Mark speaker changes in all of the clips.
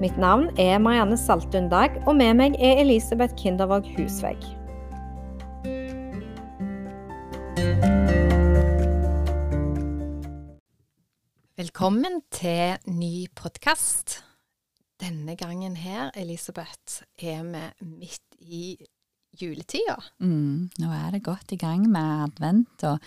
Speaker 1: Mitt navn er Marianne Saltun Dag, og med meg er Elisabeth Kindervåg Husvegg. Velkommen til ny podkast. Denne gangen her, Elisabeth, er vi midt i juletida.
Speaker 2: Mm, nå er det godt i gang med advent, og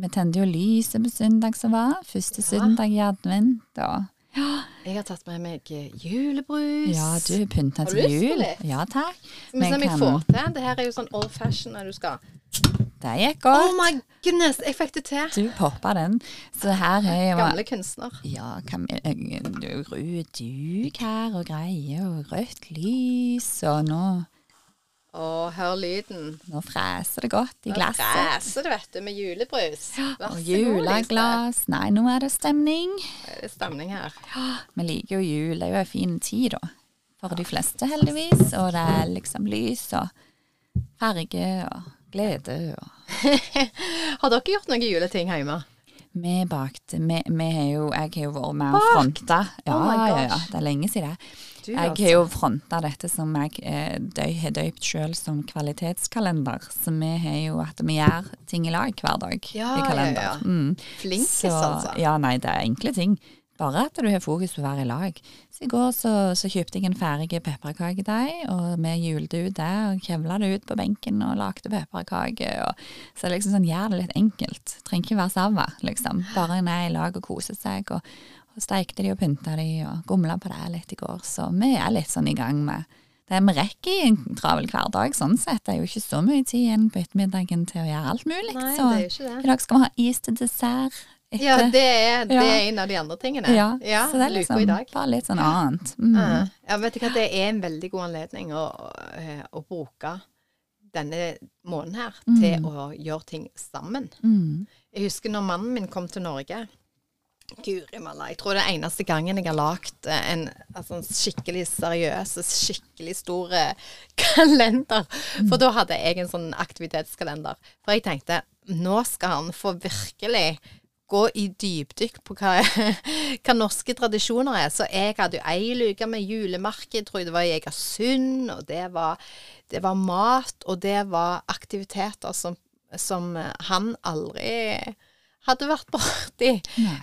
Speaker 2: vi tente jo lyset på søndag som var. Første
Speaker 1: Ja.
Speaker 2: søndag i advent. Og
Speaker 1: Jeg har tatt med meg julebrus.
Speaker 2: ja, du pynta
Speaker 1: Har du
Speaker 2: til jul. Ja takk.
Speaker 1: Men vi jeg
Speaker 2: kan-
Speaker 1: får til. Det her er jo sånn old fashion når du skal
Speaker 2: Det gikk godt.
Speaker 1: Oh my goodness, jeg fikk det til.
Speaker 2: Du poppa den. Så her er jo
Speaker 1: Gamle kunstner.
Speaker 2: Ja, eh, du- rød duk her og greier, og rødt lys, og nå,
Speaker 1: Å, hør lyden.
Speaker 2: nå freser det godt i glasset.
Speaker 1: Nå freser det, vet du, med julebrus. Vær
Speaker 2: Og juleglass. Nei, nå er det stemning.
Speaker 1: Det er stemning her.
Speaker 2: Vi liker jo jul, det er jo en fin tid da. For de fleste heldigvis, og det er liksom lys og farge og glede og
Speaker 1: Har dere gjort noen juleting hjemme?
Speaker 2: Vi bakte, vi, vi har jo, jeg har jo vært med og fronta. Ja,
Speaker 1: Oh
Speaker 2: ja, ja, det er lenge siden.
Speaker 1: Du,
Speaker 2: Jeg
Speaker 1: altså.
Speaker 2: har jo fronta dette som jeg eh, har døypt sjøl som kvalitetskalender. Så vi har jo at vi gjør ting i lag hver dag
Speaker 1: Ja,
Speaker 2: i kalender.
Speaker 1: ja, ja.
Speaker 2: Mm.
Speaker 1: Flinkest,
Speaker 2: Så-
Speaker 1: altså.
Speaker 2: Ja, nei, det er enkle ting. Bare at du har fokus på å være i lag. Så i går så, så kjøpte jeg en ferdig pepperkakedeig, og vi hjulte ut det og kjevla det ut på benken og lagde pepperkake. Så liksom sånn, gjør det litt enkelt. Trenger ikke være sava, liksom. Bare en er i lag og koser seg. Og, og steikte de og pynta de og gomla på det litt i går. Så vi er litt sånn i gang med det vi rekker i en travel hverdag, sånn sett. Det er jo ikke så mye tid igjen på ettermiddagen til å gjøre alt mulig.
Speaker 1: Nei,
Speaker 2: så i dag skal vi ha is til dessert. Etter-
Speaker 1: Ja, det er, det er en av de andre tingene.
Speaker 2: ja, så det er liksom bare litt sånn annet. Mm.
Speaker 1: Ja. Ja, vet du hva, det er en veldig god anledning å, eh, å bruke denne måneden her til
Speaker 2: Mm.
Speaker 1: å gjøre ting sammen.
Speaker 2: Mm.
Speaker 1: Jeg husker når mannen min kom til Norge. Guri malla. Jeg tror det er eneste gangen jeg har lagd eh, en altså, en skikkelig seriøs, skikkelig stor eh, kalender. For da hadde jeg en sånn aktivitetskalender. For jeg tenkte nå skal han få virkelig gå i dypdykk på hva, hva norske tradisjoner er. Så jeg hadde jo ei luke med julemarked, tror jeg det var i Egersund, og det var, det var mat, og det var aktiviteter som, som han aldri hadde vært borti.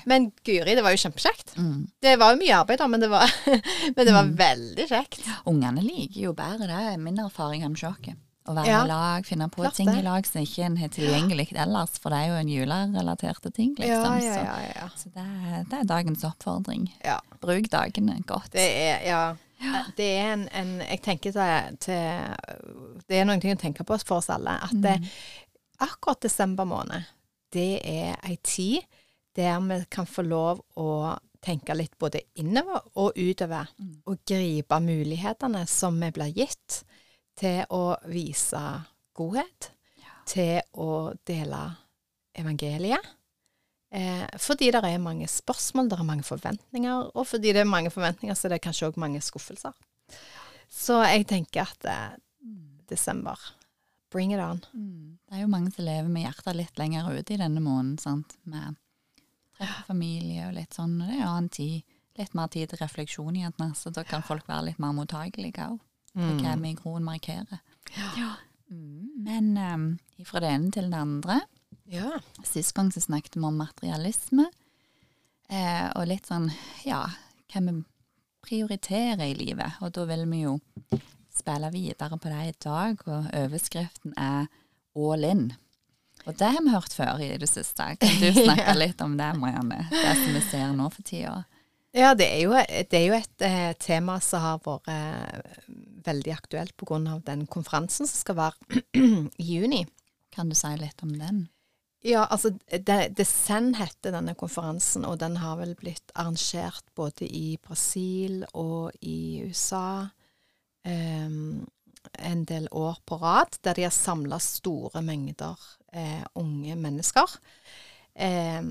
Speaker 1: Men guri, det var jo kjempekjekt.
Speaker 2: Mm.
Speaker 1: Det var jo mye arbeid, da, men det var, men det var veldig kjekt.
Speaker 2: Ungene liker jo bedre det, er min erfaring med sjokket. Å være
Speaker 1: Ja.
Speaker 2: i lag, finne på
Speaker 1: Klart
Speaker 2: ting
Speaker 1: det.
Speaker 2: i lag som ikke en har tilgjengelig ellers, for det er jo en julerelaterte ting, liksom.
Speaker 1: ja, ja.
Speaker 2: Så, så det, er, det er dagens oppfordring. Bruk dagene godt.
Speaker 1: Det er, ja. Det er en, en Jeg tenker til, til Det er noen ting å tenke på for oss alle. At det, akkurat desember måned, det er ei tid der vi kan få lov å tenke litt både innover og utover. Og gripe mulighetene som vi blir gitt til å vise godhet, til å dele evangeliet. Eh, fordi det er mange spørsmål, det er mange forventninger, og fordi det er mange forventninger, så er det kanskje òg mange skuffelser. Så jeg tenker at eh, desember, bring it on.
Speaker 2: Mm. Det er jo mange som lever med hjertet litt lenger ute i denne måneden, sant. Med treffe familie og litt sånn. Og det er annen tid. Litt mer tid til refleksjon gjerne, så da kan folk være litt mer mottagelige òg. For hva groen markerer.
Speaker 1: Ja.
Speaker 2: Mm. Men um, fra det ene til det andre.
Speaker 1: Ja.
Speaker 2: Sist gang så snakket vi om materialisme. Eh, og litt sånn, ja, hva vi prioriterer i livet. Og da vil vi jo spille videre på det i dag, og overskriften er All in. Og det har vi hørt før i det siste. Kan du snakke litt om det, Marianne? Det som vi ser nå for tida.
Speaker 1: Ja, det er jo, det er jo et eh, tema som har vært eh, veldig aktuelt pga. den konferansen som skal være i juni.
Speaker 2: Kan du si litt om den?
Speaker 1: Ja, altså DESEN heter denne konferansen, og den har vel blitt arrangert både i Brasil og i USA. eh, en del år på rad, der de har samla store mengder eh, unge mennesker. Eh,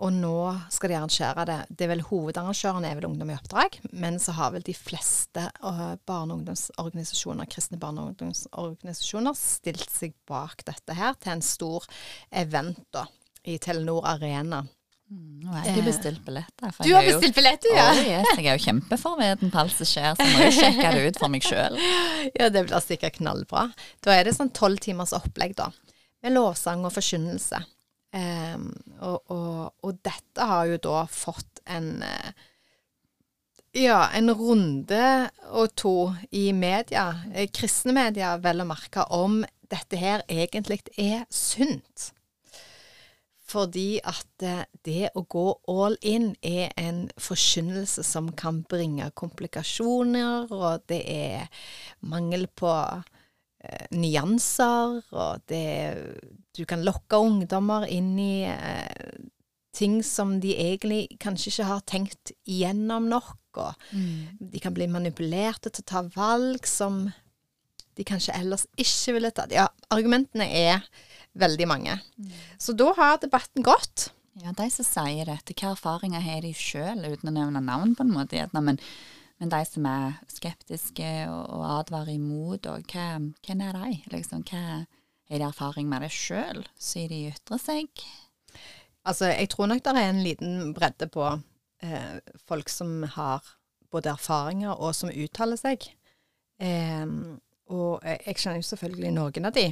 Speaker 1: og nå skal de arrangere det. Det er vel Hovedarrangøren er vel Ungdom i oppdrag, men så har vel de fleste uh, barne- og ungdomsorganisasjoner, kristne barne- og ungdomsorganisasjoner stilt seg bak dette her til en stor event da, i Telenor Arena.
Speaker 2: Mm, nå har jeg ikke bestilt billetter.
Speaker 1: Du har bestilt billetter, ja?
Speaker 2: Oh, yes, jeg er jo kjempeforveden på alt som skjer, så jeg må jo sjekke det ut for meg sjøl.
Speaker 1: Ja, det blir sikkert knallbra. Da er det sånn tolv timers opplegg, da. Med lovsang og forkynnelse. Um, og, og, og, dette har jo da fått en uh, ja, en runde og to i media, eh, kristne media vel å merke, om dette her egentlig er sunt. Fordi at eh, det å gå all in er en forkynnelse som kan bringe komplikasjoner, og det er mangel på eh, nyanser, og det Du kan lokke ungdommer inn i eh, ting som de egentlig kanskje ikke har tenkt igjennom nok, og mm. de kan bli manipulerte til å ta valg som de kanskje ellers ikke ville tatt. Ja, argumentene er veldig mange. Mm. Så da har debatten gått.
Speaker 2: Ja, de som sier dette, hvilke erfaringer har de sjøl, uten å nevne navn, på en måte, men, men de som er skeptiske og, advarer imot, og hva, hvem er de? Liksom, hva er de erfaring med det sjøl, sier de ytrer seg?
Speaker 1: Altså, jeg tror nok det er en liten bredde på eh, folk som har både erfaringer og som uttaler seg. Eh, og jeg kjenner jo selvfølgelig noen av de.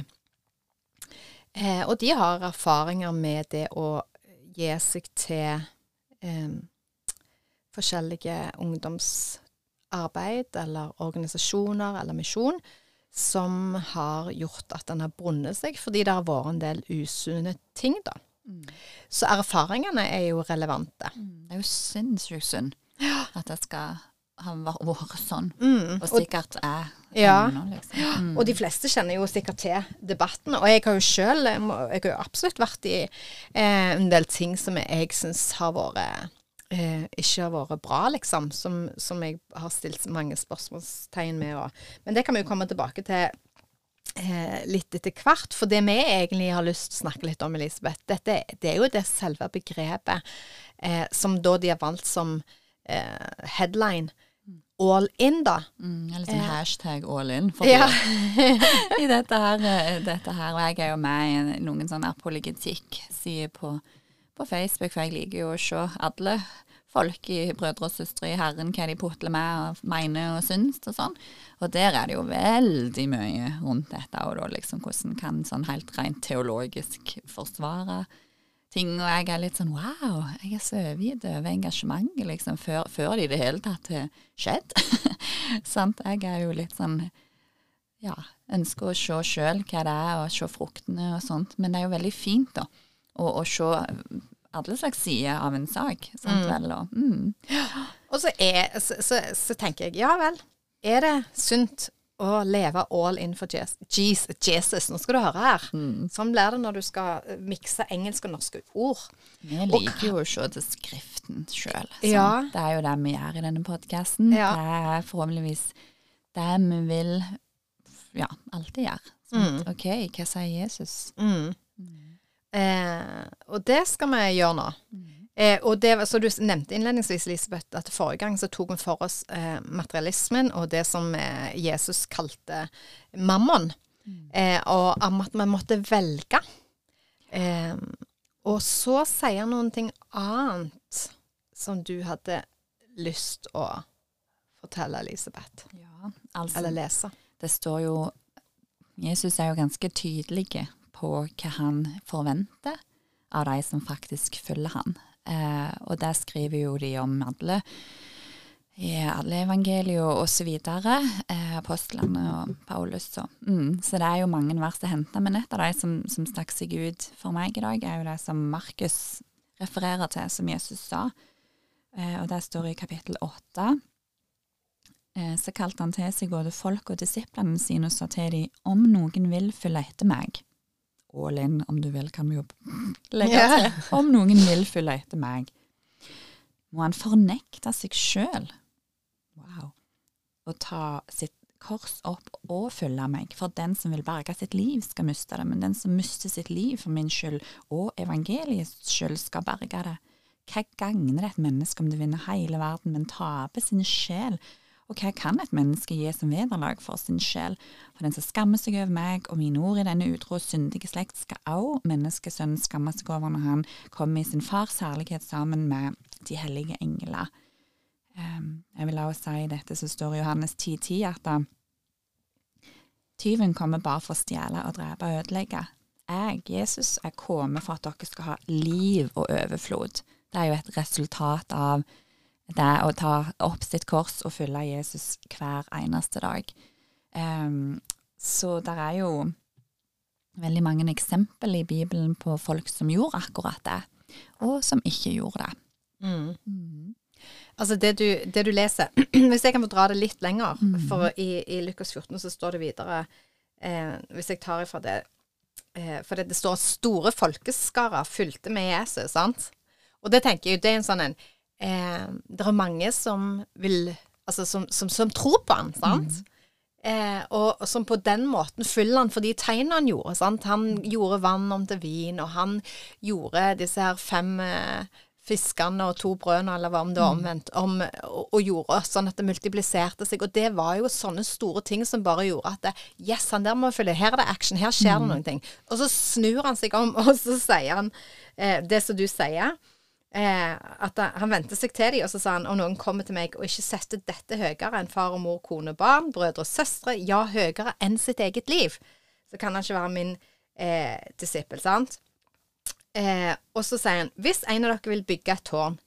Speaker 1: Eh, og de har erfaringer med det å gi seg til eh, forskjellige ungdomsarbeid eller organisasjoner eller misjon som har gjort at en har brunnet seg, fordi det har vært en del usunne ting, da. Mm. Så erfaringene er jo relevante.
Speaker 2: Mm. Det er jo sinnssykt synd at det skal ha vært sånn, mm. og sikkert er
Speaker 1: ja. Liksom. Mm. Og de fleste kjenner jo sikkert til debatten. Og jeg har jo sjøl Jeg har jo absolutt vært i eh, en del ting som jeg syns har vært eh, ikke har vært bra, liksom. Som, som, jeg har stilt mange spørsmålstegn med. Og, men det kan vi jo komme tilbake til eh, litt etter hvert. For det vi egentlig har lyst til å snakke litt om, Elisabeth, dette, det er jo det selve begrepet eh, som da de har valgt som eh, headline all in, da.
Speaker 2: Mm, eller sånn hashtag all in for ja. i dette her, eh, dette her, Og jeg er jo med i noen sånn apologetikk-sider på, på, Facebook, for jeg liker jo å se alle folk i brødre og søstre i Herren, hva de putler med og mener og syns og sånn. Og der er det jo veldig mye rundt dette, og da liksom hvordan kan sånn helt rent teologisk forsvare ting, og jeg er litt sånn wow, jeg er så overgitt over engasjementet, liksom, før, før, det i det hele tatt har skjedd. Sant? Jeg er jo litt sånn ja, ønsker å se sjøl hva det er, og se fruktene og sånt. Men det er jo veldig fint, da, å, og se alle slags sider av en sak. Sant mm. vel? Og, mm.
Speaker 1: og så, er, så, så, så tenker jeg, ja vel, er det sunt å leve all in for Jesus. Jesus. Nå skal du høre her. Mm. Sånn blir det når du skal eh, mikse engelske og norske ord.
Speaker 2: Vi liker jo å se til Skriften sjøl. Ja. Det er jo det vi gjør i denne podkasten. Ja. Det er forhåpentligvis det vi vil ja, alltid gjøre. Mm. OK, hva sier Jesus?
Speaker 1: Mm. Eh, og det skal vi gjøre nå. Mm. Eh, og det, så Du nevnte innledningsvis Elisabeth, at forrige gang så tok vi for oss eh, materialismen og det som eh, Jesus kalte mammon. Mm. Eh, og om at vi måtte velge. Eh, og så sier han noen ting annet som du hadde lyst å fortelle, Elisabeth.
Speaker 2: Ja, altså,
Speaker 1: Eller lese.
Speaker 2: Det står jo Jesus er jo ganske tydelig på hva han forventer av de som faktisk følger han. Eh, og der skriver jo de om alle i alle evangelier osv. Eh, apostlene og Paulus. Og, mm, så det er jo mange vers å hente. Men et av de som, som stakk seg ut for meg i dag, er jo det som Markus refererer til, som Jesus sa. Eh, og det står i kapittel åtte. Eh, så kalte han til seg både folk og disiplene sine og sa til dem om noen vil følge etter meg, all in, om du vil, kan vi jo legge til. Om noen vil følge etter meg, må han fornekte seg sjøl. Wow. Og ta sitt kors opp og følge meg. For den som vil berge sitt liv, skal miste det, men den som mister sitt liv for min skyld og evangeliets skyld, skal berge det. Hva gagner det et menneske om det vinner hele verden, men taper sin sjel? Og hva kan et menneske gi som vederlag for sin sjel? For den som skammer seg over meg og mine ord i denne utro syndige slekt, skal også menneskesønnen skamme seg over når han kommer i sin fars herlighet sammen med de hellige engler. Um, jeg vil også si dette som står i Johannes 10,10, 10, at tyven kommer bare for å stjele og drepe og ødelegge. Jeg, Jesus, er kommet for at dere skal ha liv og overflod. Det er jo et resultat av det å ta opp sitt kors og følge Jesus hver eneste dag. Um, så det er jo veldig mange eksempel i Bibelen på folk som gjorde akkurat det, og som ikke gjorde det.
Speaker 1: Mm. Mm. Altså det du, det du, leser Hvis jeg kan få dra det litt lenger, mm. for i, i Lukas 14 så står det videre eh, Hvis jeg tar ifra det eh, For det, det står at store folkeskarer fulgte med Jesus, sant? Og det tenker jeg det er en sånn en eh, Det er mange som vil Altså som, som, som tror på han, sant? Mm. Eh, og, og, som på den måten følger han for de tegnene han gjorde. Sant? Han gjorde vann om til vin, og han gjorde disse her fem eh, fiskene og to brødene, eller hva om det var mm. omvendt, om, og, og, gjorde sånn at det multipliserte seg. Og det var jo sånne store ting som bare gjorde at det, Yes, han der må følge. Her er det action. Her skjer det mm. noen ting. Og så snur han seg om, og så sier han eh, det som du sier. Eh, at han vendte seg til dem, og så sa han om noen kommer til meg og ikke setter dette høyere enn far og mor, kone, barn, brødre og søstre, ja, høyere enn sitt eget liv, så kan han ikke være min eh, disippel, sant? Eh, og så sier han hvis en av dere vil bygge et tårn,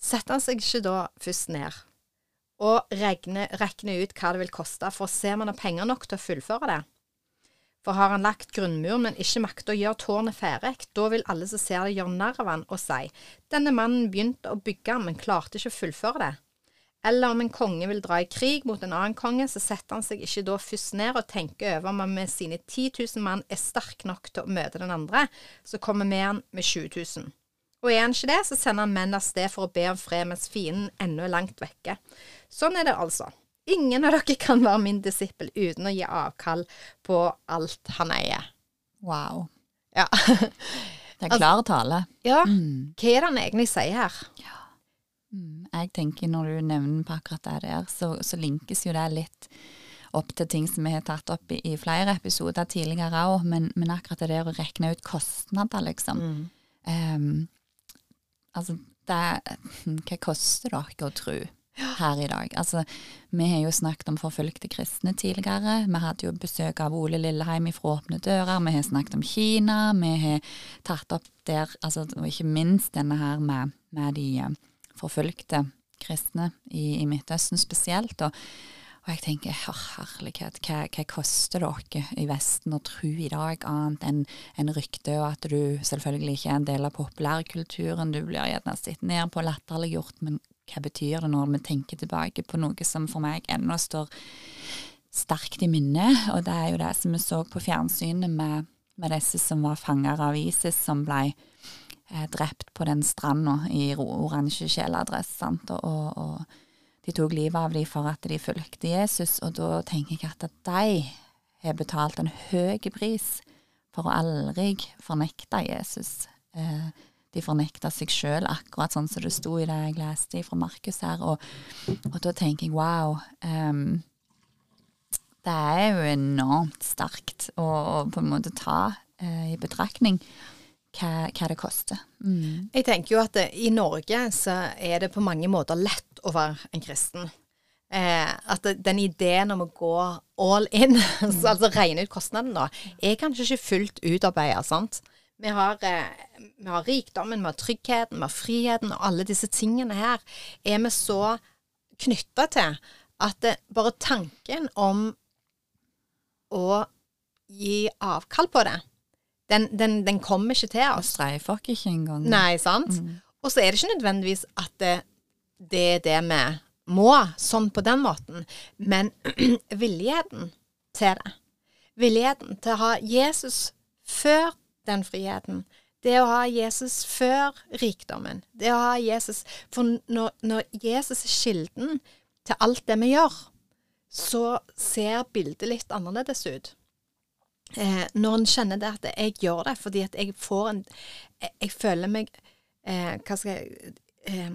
Speaker 1: setter han seg ikke da først ned og regner, regner ut hva det vil koste, for å se om han har penger nok til å fullføre det? For har han lagt grunnmuren, men ikke makter å gjøre tårnet ferdig, da vil alle som ser det, gjøre narr av han og si denne mannen begynte å bygge, men klarte ikke å fullføre det. Eller om en konge vil dra i krig mot en annen konge, så setter han seg ikke da først ned og tenker over om han med sine 10 000 mann er sterk nok til å møte den andre, så kommer med han med 20 000. Og er han ikke det, så sender han menn av sted for å be om fred mens fienden ennå er langt vekke. Sånn er det altså. Ingen av dere kan være min disippel uten å gi avkall på alt han eier.
Speaker 2: Wow.
Speaker 1: Ja.
Speaker 2: det er klar tale.
Speaker 1: Ja. Mm. Hva er det han egentlig sier her? Ja.
Speaker 2: Mm. Jeg tenker når du nevner på akkurat det der, så, så, linkes jo det litt opp til ting som vi har tatt opp i, i flere episoder tidligere òg, men, men, akkurat det der å regne ut kostnader, liksom. Mm. Um, altså, det Hva koster det å tro? Her i dag. Altså, vi har jo snakket om forfulgte kristne tidligere. Vi hadde jo besøk av Ole Lilleheim fra Åpne dører. Vi har snakket om Kina. Vi har tatt opp der, altså, og ikke minst denne her med, med de eh, forfulgte kristne i, i Midtøsten spesielt. Og, og jeg tenker herlighet, hva, hva, koster dere i Vesten å tro i dag annet enn en rykte, og at du selvfølgelig ikke er en del av populærkulturen, du blir gjerne sett ned på latterliggjort, men hva betyr det når vi tenker tilbake på noe som for meg ennå står sterkt i minnet, og det er jo det som vi så på fjernsynet med, med disse som var fanger av ISIS, som ble eh, drept på den stranda i oransje kjeledress, og, og, de tok livet av dem for at de fulgte Jesus, og da tenker jeg at de har betalt en høy pris for å aldri fornekte Jesus. Eh, de fornekta seg sjøl, akkurat sånn som det sto i det jeg leste fra Markus her. Og, og, da tenker jeg wow. Um, det er jo enormt sterkt å, å på en måte ta uh, i betraktning hva, hva, det koster.
Speaker 1: Mm. Jeg tenker jo at det, i Norge så er det på mange måter lett å være en kristen. Eh, at det, den ideen om å gå all in, mm. altså regne ut kostnaden da, er kanskje ikke fullt utarbeida. Vi har, eh, vi har, rikdommen, vi har tryggheten, vi har friheten, og alle disse tingene her er vi så knytta til at det, bare tanken om å gi avkall på det, den, den, den kommer ikke til oss.
Speaker 2: Streifer ikke engang.
Speaker 1: Nei, sant. Mm. Og så er det ikke nødvendigvis at det, det er det vi må, sånn på den måten, men villigheten til det. Villigheten til å ha Jesus før den friheten. Det å ha Jesus før rikdommen. Det å ha Jesus For når, når Jesus er kilden til alt det vi gjør, så ser bildet litt annerledes ut. Eh, når en kjenner det at jeg gjør det fordi at jeg får en Jeg, jeg føler meg eh, Hva skal jeg eh,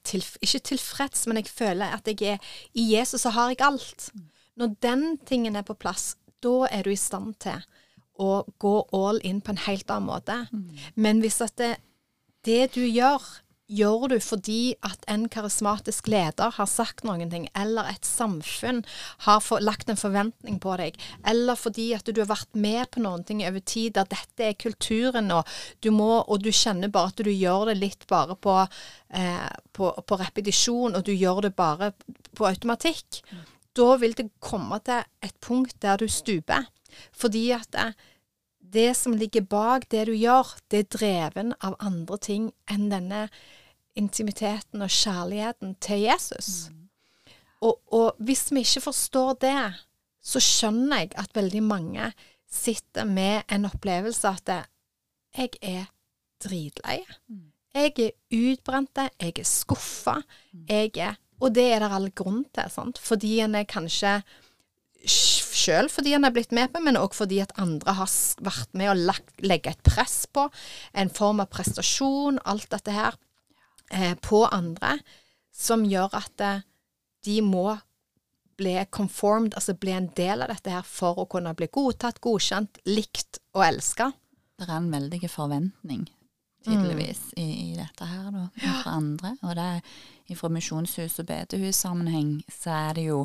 Speaker 1: til, Ikke tilfreds, men jeg føler at jeg er I Jesus så har jeg alt. Når den tingen er på plass, da er du i stand til å gå all in på en helt annen måte. Men hvis at det, det du gjør, gjør du fordi at en karismatisk leder har sagt noen ting, eller et samfunn har for, lagt en forventning på deg, eller fordi at du har vært med på noen ting over tid der dette er kulturen, og du, må, og du kjenner bare at du gjør det litt bare på, eh, på, på repetisjon, og du gjør det bare på automatikk, mm. da vil det komme til et punkt der du stuper. Fordi at det, det som ligger bak det du gjør, det er dreven av andre ting enn denne intimiteten og kjærligheten til Jesus. Mm. Og, og, hvis vi ikke forstår det, så skjønner jeg at veldig mange sitter med en opplevelse at jeg er dritlei. Mm. Jeg er utbrent, jeg er skuffa, mm. jeg er Og det er det all grunn til, sant? fordi en er kanskje sjøl fordi han er blitt med på, men òg fordi at andre har vært med og lagt, legge et press på. En form av prestasjon, alt dette her eh, på andre, som gjør at eh, de må bli conformed, altså bli en del av dette her for å kunne bli godtatt, godkjent, likt og elska.
Speaker 2: Det er en veldig forventning, tydeligvis, mm. i, i, dette her, da, fra andre. Og det er fra misjonshus- og bedehussammenheng, så er det jo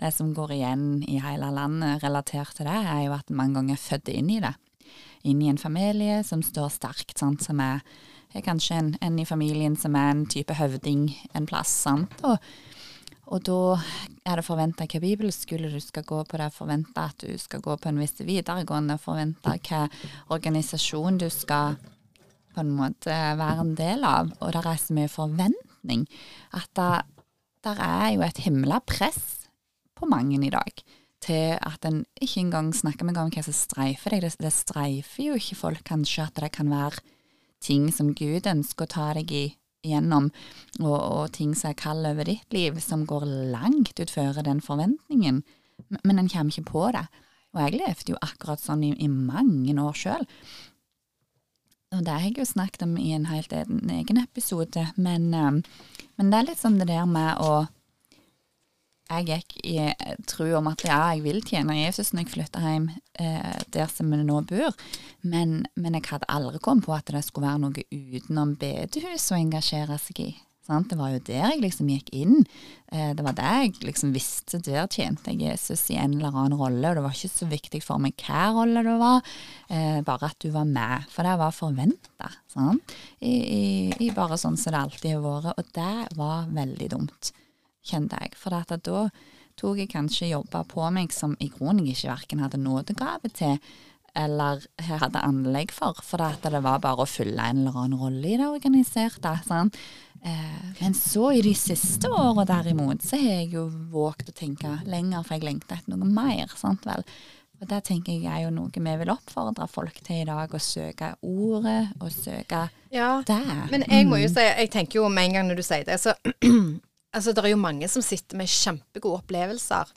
Speaker 2: det som går igjen i hele landet relatert til det, er jo at mange ganger er født inn i det. Inn i en familie som står sterkt, sant, som er er kanskje en, en, i familien som er en type høvding en plass. sant? Og, og da er det forventa hvilken bibelskole du skal gå på, det er forventa at du skal gå på en viss videregående, forventa hvilken organisasjon du skal på en måte være en del av. Og der er så mye forventning at der, der er jo et himla press på mange i dag til at en ikke engang snakker med om hva som streifer deg. Det, det streifer jo ikke folk kanskje at det kan være ting som Gud ønsker å ta deg i, igjennom, og, og, ting som er kald over ditt liv, som går langt utfor den forventningen. Men en kommer ikke på det. Og jeg levde jo akkurat sånn i, i mange år sjøl. Og det har jeg jo snakket om i en helt egen episode, men, eh, men det er litt sånn det der med å jeg gikk i tro om at ja, jeg vil tjene Jesus når jeg flytter hjem eh, der som vi nå bor, men, men, jeg hadde aldri kommet på at det skulle være noe utenom bedehus å engasjere seg i. Sant? Det var jo der jeg liksom gikk inn. Eh, det var der jeg liksom visste. Der tjente jeg Jesus i en eller annen rolle, og det var ikke så viktig for meg hva rolle det var, eh, bare at du var med. For det var forventa, I, i, I, bare sånn som det alltid har vært. Og det var veldig dumt kjente jeg. For da tok jeg kanskje jobber på meg som i grunnen jeg ikke verken hadde nådegave til eller hadde anlegg for, for det var bare å fylle en eller annen rolle i det organiserte. Sånn. Eh, men så i de siste åra derimot, så har jeg jo våget å tenke lenger, for jeg lengter etter noe mer. sant vel? Og det tenker jeg er jo noe vi vil oppfordre folk til i dag, å søke ordet og søke
Speaker 1: ja, det. Men jeg må jo mm. si, jeg tenker jo med en gang når du sier det, så Altså, det er jo mange som sitter med kjempegode opplevelser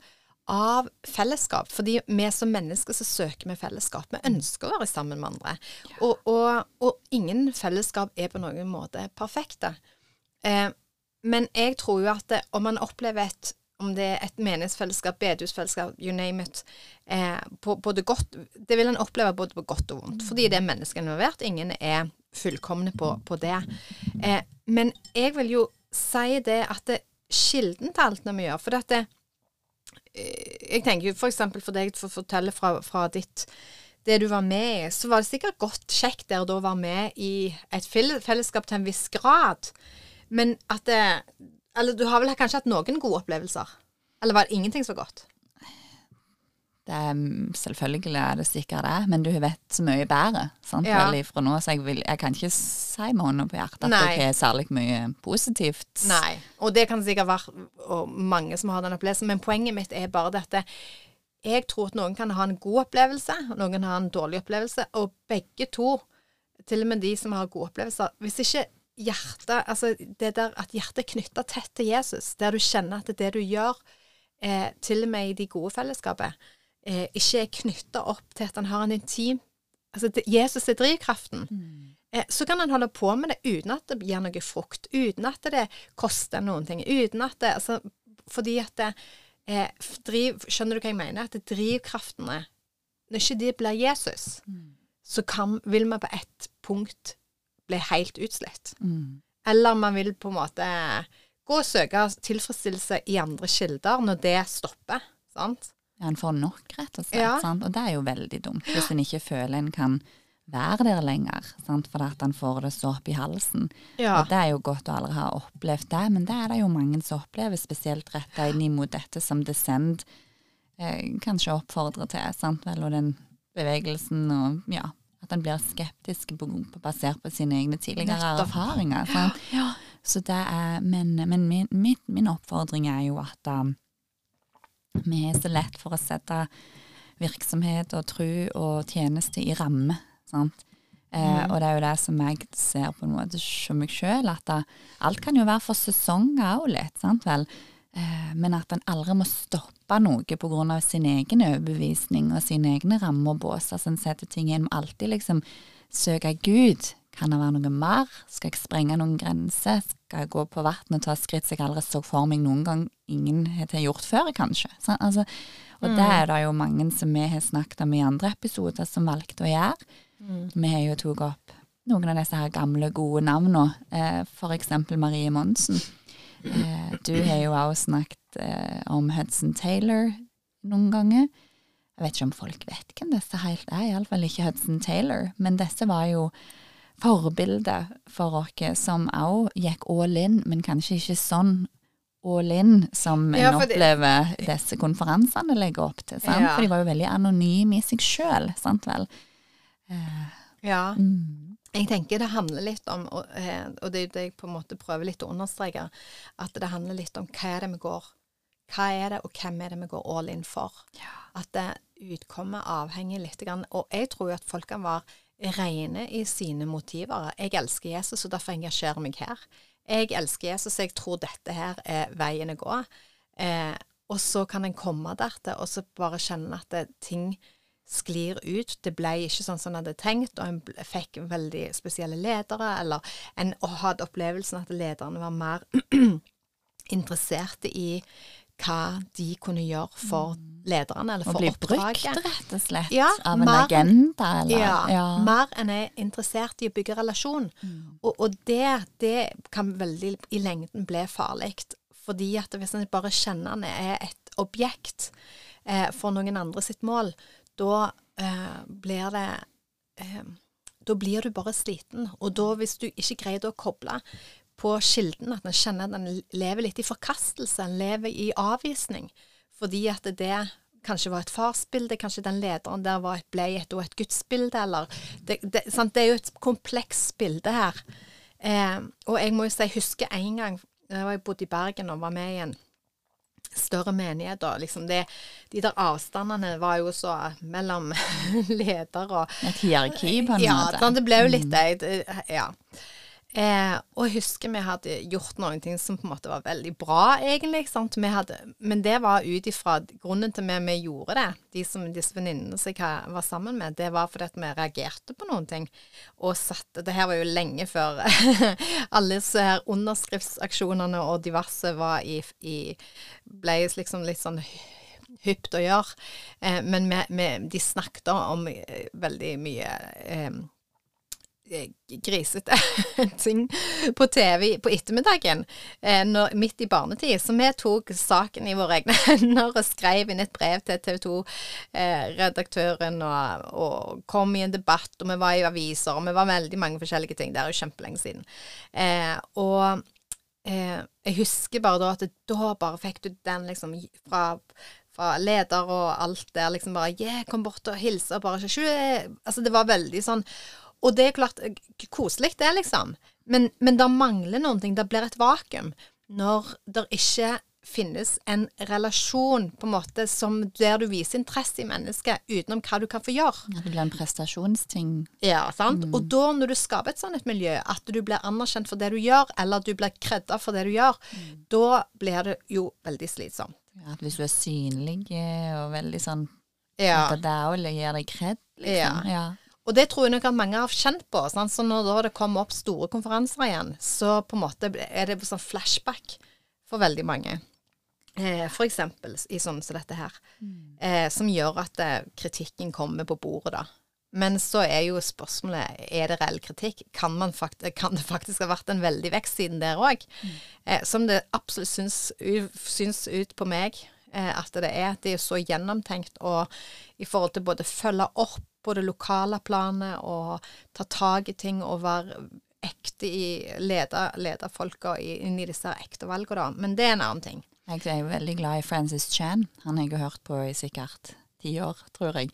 Speaker 1: av fellesskap. Fordi vi som mennesker så søker vi fellesskap. Vi ønsker å være sammen med andre. Og, og, og, ingen fellesskap er på noen måte perfekte. Eh, men jeg tror jo at det, om man opplever et om det er et menighetsfellesskap, bedehusfellesskap, you name it, eh, på, både godt, det vil en oppleve både på godt og vondt. Fordi det er mennesker involvert. Ingen er fullkomne på, på det. Eh, men jeg vil jo si det at det, kilden til alt når vi gjør. For dette eh, Jeg tenker jo f.eks. For, for deg for å fortelle fra, fra, ditt det du var med i, så var det sikkert godt kjekt der å være med i et fellesskap til en viss grad. Men at det Eller du har vel kanskje hatt noen gode opplevelser? Eller var det ingenting så godt?
Speaker 2: Det er, mm, selvfølgelig er det sikkert det, men du vet så mye bedre sant, ja. vel ifra nå, så jeg, vil, jeg, kan ikke si med hånda på hjertet at Nei. jeg er særlig mye positivt.
Speaker 1: Nei, og det kan sikkert være mange som har den opplevelsen, men poenget mitt er bare dette. Jeg tror at noen kan ha en god opplevelse, noen har en dårlig opplevelse, og begge to, til og med de som har gode opplevelser Hvis ikke hjertet Altså det der at hjertet er knytta tett til Jesus, der du kjenner at det du gjør, eh, til og med i de gode fellesskapet, eh, ikke er knytta opp til at han har en intim Altså det, Jesus er drivkraften. Eh, så kan han holde på med det uten at det gir noe frukt, uten at det koster noen ting, uten at det altså, Fordi at det, eh, driv, Skjønner du hva jeg mener? At det drivkraftene Når ikke de blir Jesus, så kan, vil vi på ett punkt bli helt utslitt.
Speaker 2: Mm.
Speaker 1: Eller man vil på en måte gå og søke tilfredsstillelse i andre kilder når det stopper. sant?
Speaker 2: Ja, en får nok, rett og slett.
Speaker 1: Ja.
Speaker 2: Sant? Og det er jo veldig dumt, hvis en ikke føler en kan være der lenger, sant? fordi at en får det så opp i halsen.
Speaker 1: Ja.
Speaker 2: Og det er jo godt å aldri ha opplevd det, men det er det jo mange som opplever, spesielt retta inn imot dette som Descend eh, kanskje oppfordrer til, sant vel, og den bevegelsen og ja, at en blir skeptisk på, på, basert på sine egne tidligere erfaringer. Sant? Så det er, men men min, min oppfordring er jo at um, vi har så lett for å sette virksomhet og tro og tjeneste i ramme. Sant? Eh, og det er jo det som jeg ser på en måte som meg sjøl, at da, alt kan jo være for sesonger òg litt, sant vel. Eh, men at en aldri må stoppe noe av sin egen overbevisning og sine egne rammer og bås. Altså en setter ting inn. Må alltid liksom søke Gud. Kan det være noe mer? Skal jeg sprenge noen grenser? Skal jeg gå på vann og ta skritt som jeg aldri så for meg noen gang ingen har gjort før, kanskje? Så, Altså, og det er det jo mange som vi har snakket om i andre episoder, som valgte å gjøre. Vi har jo tatt opp noen av disse her gamle, gode navnene, eh, eksempel Marie Monsen. Eh, du har jo også snakket eh, om Hudson Taylor noen ganger. Jeg vet ikke om folk vet hvem disse helt er, iallfall ikke Hudson Taylor, men disse var jo forbilder for oss som òg gikk all in, men kanskje ikke sånn all in som en
Speaker 1: Ja, det-
Speaker 2: opplever disse konferansene legger opp til.
Speaker 1: Ja.
Speaker 2: For de var jo veldig anonyme i seg sjøl, sant vel.
Speaker 1: ja.
Speaker 2: Mm.
Speaker 1: Jeg tenker det handler litt om, og, eh, og det er det jeg på en måte prøver litt å understreke, at det handler litt om hva er det vi går Hva er det, og hvem er det vi går all in for? At det utkommet avhenger litt. Og jeg tror jo at folk kan være rene i sine motiver. Jeg elsker Jesus, og derfor engasjerer meg her. Jeg elsker Jesus, og jeg tror dette her er veien å gå. Eh, og så kan en komme dertil, og så bare kjenne at det, ting sklir ut. Det ble ikke sånn som en hadde tenkt, og en fikk veldig spesielle ledere, eller en hadde opplevelsen at lederne var mer interesserte i hva de kunne gjøre for lederne, eller for
Speaker 2: Å
Speaker 1: for
Speaker 2: bli brukt, rett og slett,
Speaker 1: Ja,
Speaker 2: av en
Speaker 1: mer-
Speaker 2: agenda, eller
Speaker 1: Ja, mer enn er interessert i å bygge relasjon.
Speaker 2: Mm.
Speaker 1: Og, og det, det kan veldig i lengden bli farlig. Fordi at hvis en bare kjenner en er et objekt eh, for noen andre sitt mål, da eh, blir det eh, Da blir du bare sliten. Og da, hvis du ikke greier å koble på kilden, at en kjenner at en lever litt i forkastelse, en lever i avvisning, fordi at det kanskje var et farsbilde, kanskje den lederen der var et, ble et, og et gudsbilde, eller det, det, sant? det er jo et komplekst bilde her. Eh, og jeg må jo si, jeg husker en gang da jeg bodde i Bergen og var med i en større menighet, og liksom det, de der avstandene var jo så mellom leder og
Speaker 2: Et hierarki, på en
Speaker 1: ja,
Speaker 2: måte.
Speaker 1: Ja, det ble jo litt det. det- Ja. Eh, og jeg husker vi hadde gjort noen ting som på en måte var veldig bra, egentlig. Hadde, men det var ut ifra grunnen til at vi gjorde det. De som disse venninnene som jeg var sammen med, det var fordi at vi reagerte på noen ting. Og satte Det her var jo lenge før alle disse her underskriftsaksjonene og diverse var i, i Ble liksom litt sånn hypt å gjøre. Eh, men vi, vi, de snakket om eh, veldig mye eh, grisete ting på TV på ettermiddagen eh, når, midt i barnetid. Så vi tok saken i våre egne hender og skrev inn et brev til TV 2-redaktøren og, og kom i en debatt, og vi var i aviser, og vi var veldig mange forskjellige ting. Det er jo kjempelenge siden. Eh, og eh, jeg husker bare da at da bare fikk du den liksom fra, og leder og alt der, liksom bare Yeah, kom bort og hilse og bare ikke Altså, det var veldig sånn Og det er klart eh, koselig, det, liksom. Men, men det mangler noen ting. Det blir et vakuum når det ikke finnes en relasjon på en måte som der du viser interesse i mennesket utenom hva du kan få gjøre.
Speaker 2: Ja, det blir en prestasjonsting.
Speaker 1: Ja, sant? Og da når du skaper et sånt et miljø, at du blir anerkjent for det du gjør, eller at du blir kredda for det du gjør, da blir det jo veldig slitsomt.
Speaker 2: Ja, at hvis du er synlig og veldig sånn
Speaker 1: Ja.
Speaker 2: At det òg gir deg kred, liksom. Ja.
Speaker 1: Og det tror jeg nok at mange har kjent på. Sant? Så når det kommer opp store konferanser igjen, så på en måte er det sånn flashback for veldig mange. Eh, eksempel i sånn som dette her. Eh, som gjør at eh, kritikken kommer på bordet, da. Men så er jo spørsmålet er det reell kritikk. Kan, man fakt kan det faktisk ha vært en veldig vekst siden der òg? Eh, som det absolutt syns, syns ut på meg eh, at det er. Det er så gjennomtenkt og i forhold til både følge opp på det lokale planet og ta tak i ting og være ekte i lede, lede folka inn i disse ekte valgene, da. Men det er en annen ting.
Speaker 2: Jeg er veldig glad i Francis Chan. Han har jeg hørt på i sikkert ti år, tror jeg,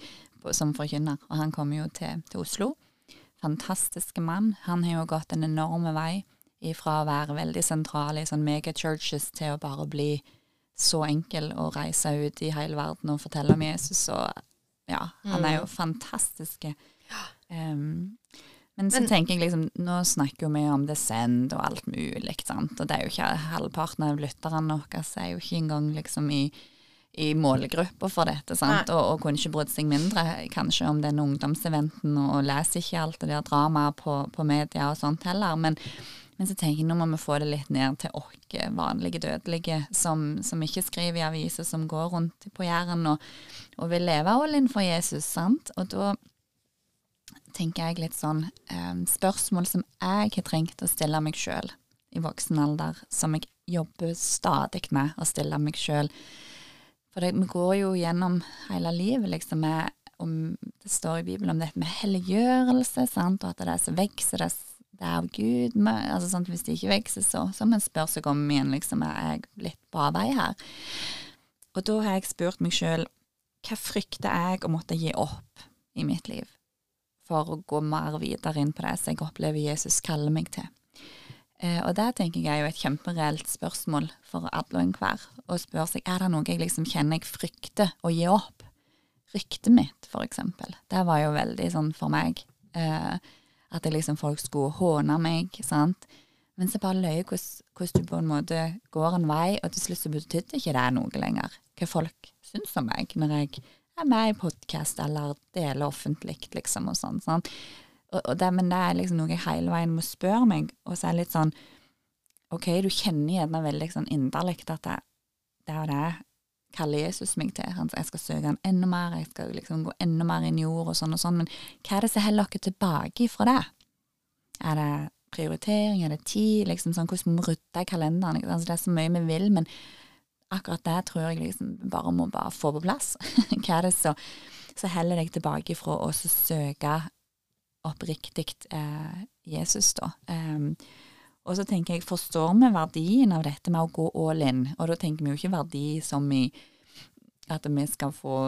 Speaker 2: som forkynner. Og han kommer jo til, til Oslo. Fantastiske mann. Han har jo gått en enorm vei ifra å være veldig sentral i sånn megachurches til å bare bli så enkel å reise ut i hele verden og fortelle om Jesus. Og ja, han er jo fantastisk. Um, men så
Speaker 1: Men-
Speaker 2: tenker jeg liksom, nå snakker vi om Descend og alt mulig, sant. Og det er jo ikke halvparten av lytterne våre er jo ikke engang liksom i, i målgruppa for dette, sant. Og, og kunne ikke brydd seg mindre kanskje om den ungdomseventen, og leser ikke alt det der dramaet på, på media og sånt heller. Men, men så tenker jeg nå må vi få det litt ned til oss vanlige dødelige som, som ikke skriver i aviser, som går rundt på Jæren og, og vil leve all in for Jesus, sant. Og da tenker jeg litt sånn eh, spørsmål som jeg har trengt å stille meg sjøl i voksen alder, som jeg jobber stadig med å stille meg sjøl. For det, vi går jo gjennom hele livet liksom med om, Det står i Bibelen om dette med helliggjørelse, sant, og at det er så vokser det, det er Gud. med, altså, sånn, hvis det ikke vokser, så, så må en spørre seg om igjen liksom, er jeg litt på vei her. Og da har jeg spurt meg sjøl hva frykter jeg å måtte gi opp i mitt liv? for å gå mer videre inn på det som jeg opplever Jesus kaller meg til. Eh, og det tenker jeg er jo et kjempereelt spørsmål for alle og enhver. Å spørre seg er det noe jeg liksom kjenner jeg frykter å gi opp. Ryktet mitt, for eksempel. Det var jo veldig sånn for meg. Eh, at det liksom folk skulle håne meg, sant. Men så bare løy hvordan du på en måte går en vei, og til slutt så betydde ikke det noe lenger. Hva folk syns om meg når jeg er med i podkast eller deler offentlig, liksom, og sånn. sånn. Og, og det, men det er liksom noe jeg hele veien må spørre meg, og så er det litt sånn OK, du kjenner gjerne veldig sånn inderlig at det, det er det kaller Jesus meg til. Jeg skal søke han enda mer, jeg skal liksom gå enda mer inn i jord og sånn og sånn. Men hva er det som holder dere tilbake fra det? Er det prioritering, er det tid? liksom sånn, Hvordan må vi rydde i kalenderen? Altså, det er så mye vi vil, men akkurat det tror jeg liksom bare må bare få på plass. Hva er det så heller deg tilbake fra å søke oppriktig eh, Jesus, da. Um, og så tenker jeg, forstår vi verdien av dette med å gå all in? Og da tenker vi jo ikke verdi som i at vi skal få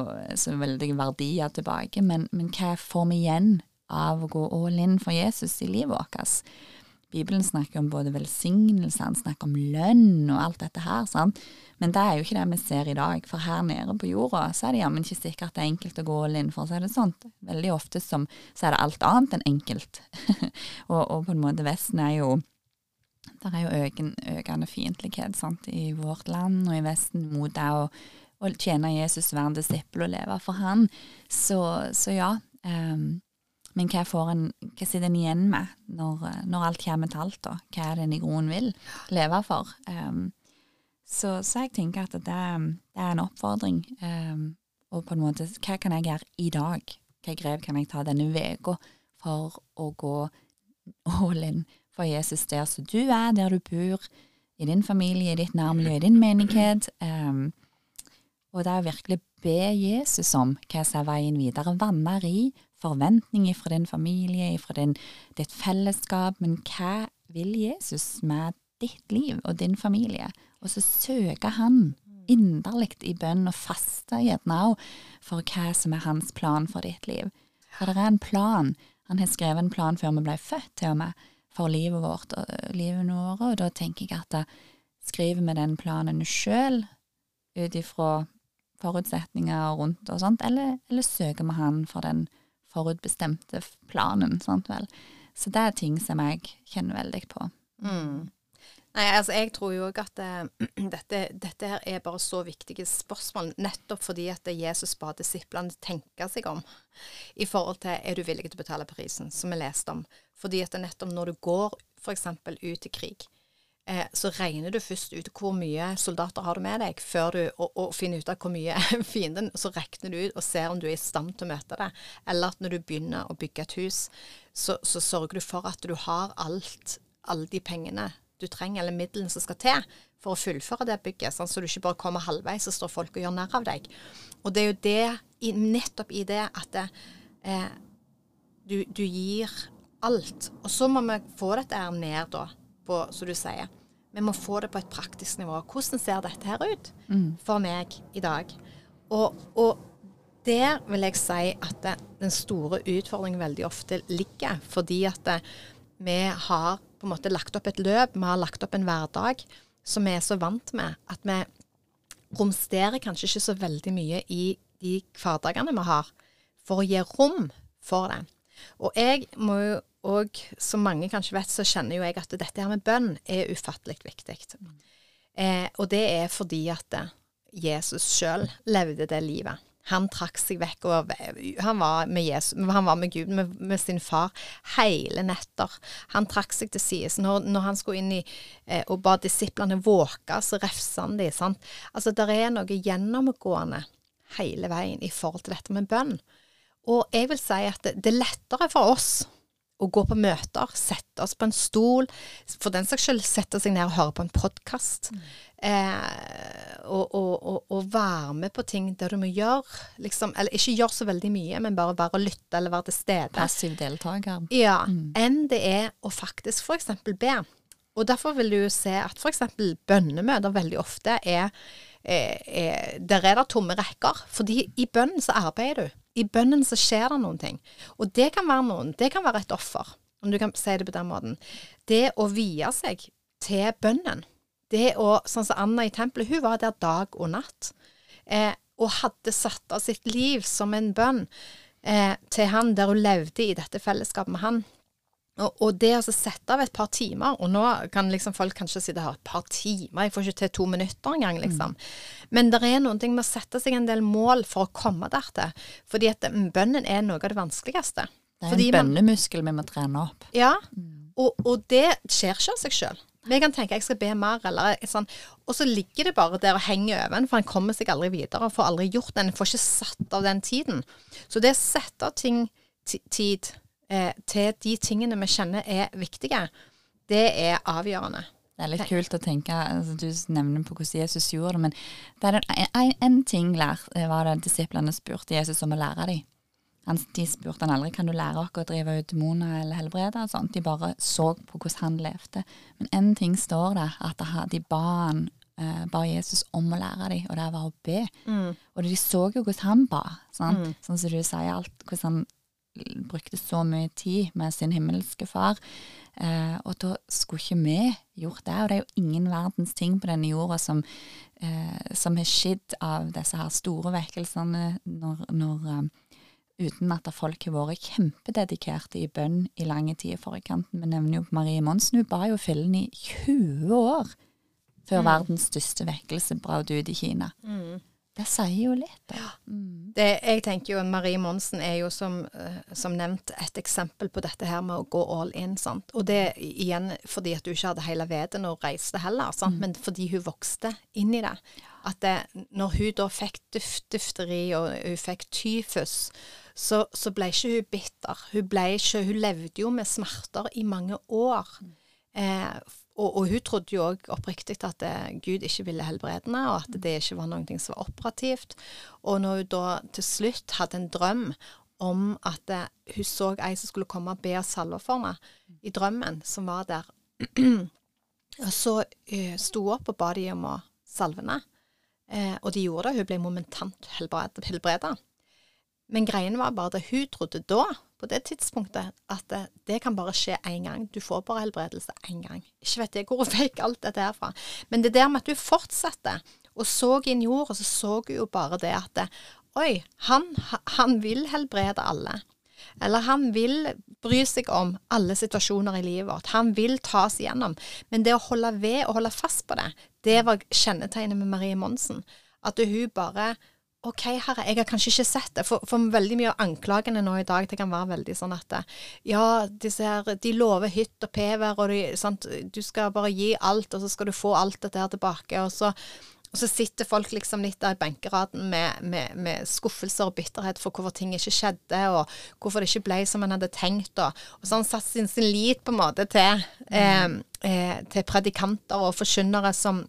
Speaker 2: så veldig verdier tilbake, men, men hva får vi igjen av å gå all in for Jesus i livet vårt? Bibelen snakker om både velsignelse, han snakker om lønn og alt dette her, sant? men det er jo ikke det vi ser i dag. For her nede på jorda så er det jammen ikke sikkert det er enkelt å gå all in, for å si det sånn. Veldig ofte som, så er det alt annet enn enkelt. og, og på en måte Vesten er jo det er jo øken, økende fiendtlighet i vårt land og i Vesten mot det å, å tjene Jesus, være en disippel og leve for han. Så, så ja. Um, men hva, får en, hva sitter en igjen med når, når alt kommer til alt? da? Hva er det en i grunnen vil leve for? Um, så, så jeg tenker at det, det er en oppfordring. Um, og på en måte, hva kan jeg gjøre i dag? Hva grep kan jeg ta denne uka for å gå all in for Jesus der som du er, der du bor, i din familie, i ditt nærmiljø, i din menighet? Um, og det er å virkelig be Jesus om hva som er veien videre. Vanne i forventninger fra din familie, fra din, ditt fellesskap. Men hva vil Jesus med ditt liv og din familie? Og så søker han inderlig i bønn og faste gjerne òg for hva som er hans plan for ditt liv. For det er en plan. Han har skrevet en plan før vi ble født, til og med, for livet vårt og livene våre. Og da tenker jeg at skriver vi den planen sjøl ut ifra forutsetninger rundt og sånt, eller, eller søker vi han for den forutbestemte planen, sant vel. Så det er ting som jeg kjenner veldig på.
Speaker 1: Mm. Nei, altså jeg tror jo òg at uh, dette, dette, her er bare så viktige spørsmål, nettopp fordi at Jesus ba disiplene tenke seg om i forhold til er du villig til å betale prisen, som vi leste om. Fordi at nettopp når du går f.eks. ut i krig, eh, så regner du først ut hvor mye soldater har du med deg, før du, og, og finner ut av hvor mye fienden Så regner du ut og ser om du er i stand til å møte det. Eller at når du begynner å bygge et hus, så, så sørger du for at du har alt, alle de pengene du trenger, eller midlene som skal til for å fullføre det bygget, sånn så du ikke bare kommer halvveis, så står folk og gjør narr av deg. Og det er jo det, nettopp i det at det, eh, du, du, gir alt. Og så må vi få dette her ned, da, på, som du sier. Vi må få det på et praktisk nivå. Hvordan ser dette her ut mm. for meg i dag? Og, og, der vil jeg si at det, den store utfordringen veldig ofte ligger. Fordi at det, vi har på en måte lagt opp et løp, vi har lagt opp en hverdag som vi er så vant med at vi romsterer kanskje ikke så veldig mye i de hverdagene vi har, for å gi rom for det. Og jeg må jo òg, som mange kanskje vet, så kjenner jo jeg at dette her med bønn er ufattelig viktig. Eh, og det er fordi at Jesus sjøl levde det livet. Han trakk seg vekk. og Han var med, Jesus, han var med Gud, med, med, sin far, hele netter. Han trakk seg til side. Når, når, han skulle inn i eh, og ba disiplene våke, så refsa han dem. Altså, det er noe gjennomgående hele veien i forhold til dette med bønn. Og jeg vil si at det, det er lettere for oss å gå på møter, sette oss på en stol, for den saks skyld sette seg ned og høre på en podkast. Mm. Eh, og, og, og, og, være med på ting der du må gjøre liksom, Eller ikke gjøre så veldig mye, men bare være og lytte eller være til stede.
Speaker 2: Passiv deltaker.
Speaker 1: Ja. Mm. Enn det er å faktisk f.eks. be. Og derfor vil du jo se at f.eks. bønnemøter veldig ofte er, er, er Der er det tomme rekker. Fordi i bønnen så arbeider du. I bønnen så skjer det noen ting. Og det kan være noen. Det kan være et offer, om du kan si det på den måten. Det å vie seg til bønnen. Det å Sånn som Anna i tempelet, hun var der dag og natt. Eh, og hadde satt av sitt liv som en bønn eh, til han, der hun levde i dette fellesskapet med han. Og, og, det å sette av et par timer, og nå kan liksom folk kanskje sitte her et par timer, jeg får ikke til to minutter engang, liksom. Mm. Men det er noen ting med å sette seg en del mål for å komme der til. Fordi at mm, bønnen er noe av det vanskeligste.
Speaker 2: Det er en bønnemuskel vi må trene opp.
Speaker 1: Ja, mm. og, og, det skjer ikke av seg sjøl. Vi kan tenke jeg skal be mer, eller sånn. Og så ligger det bare der og henger over en, for en kommer seg aldri videre får aldri gjort den. En får ikke satt av den tiden. Så det å sette av ting tid eh, til de tingene vi kjenner er viktige, det er avgjørende.
Speaker 2: Det er litt kult å tenke, altså, Du nevner på hvordan Jesus gjorde det, men det er en, en, en ting lær, eh, var det disiplene spurte Jesus om å lære dem. Han, de spurte han aldri kan du lære oss å drive ut demoner eller helbrede. og sånt. De bare så på hvordan han levde. Men en ting står det, at de ba, han, eh, ba Jesus om å lære dem, og det var å be. Mm. Og de så jo hvordan han ba. Mm. Sånn som du sier, alt, hvordan han brukte så mye tid med sin himmelske far. Eh, og da skulle ikke vi gjort det. Og det er jo ingen verdens ting på denne jorda som, eh, som har skjedd av disse her store vekkelsene når, når um, uten at folk har vært kjempededikerte i bønn i lange tid i forkanten. Vi nevner jo Marie Monsen. Hun ba jo fillen i 20 år før mm. verdens største vekkelse brøt ut i Kina. Mm. Det sier jo litt. Da. Ja.
Speaker 1: Mm. Det, jeg tenker jo Marie Monsen er jo som, uh, som, nevnt et eksempel på dette her med å gå all in. sant? Og det igjen fordi at du ikke hadde hele veden og reiste heller, sant? Mm. men fordi hun vokste inn i det. At det, når hun da fikk duft, dufteri og hun fikk tyfus, så, så, ble ikke hun bitter. Hun, ble ikke, hun levde jo med smerter i mange år. Mm. Eh, og, og, hun trodde jo òg oppriktig at det, eh, Gud ikke ville helbrede henne, og at det ikke var noe som var operativt. Og når hun da til slutt hadde en drøm om at det, eh, hun så ei som skulle komme og be og salve for henne i drømmen, som var der, og så uh, sto hun opp og ba de om å salve henne. Eh, og de gjorde det. Hun ble momentant helbreda. Men greien var bare at hun trodde da, på det tidspunktet, at det, det kan bare skje én gang. Du får bare helbredelse én gang. Ikke vet jeg hvor hun fikk alt dette her fra. Men det der med at hun fortsatte og så inn jord, og så så hun jo bare det at det, Oi, han, han vil helbrede alle. Eller han vil bry seg om alle situasjoner i livet vårt. Han vil ta oss igjennom. Men det å holde ved og holde fast på det, det var kjennetegnet med Marie Monsen. At hun bare OK, herre, jeg har kanskje ikke sett det. For, for, veldig mye av anklagene nå i dag, det kan være veldig sånn at Ja, disse her, de lover hytt og pever, og de, sant, du skal bare gi alt, og så skal du få alt dette her tilbake. Og så og så sitter folk liksom litt der i benkeraden med, med, med, skuffelser og bitterhet for hvorfor ting ikke skjedde, og hvorfor det ikke ble som en hadde tenkt. Og, og så har han satt sin, sin, lit på en måte til, eh, eh, til predikanter og forkynnere som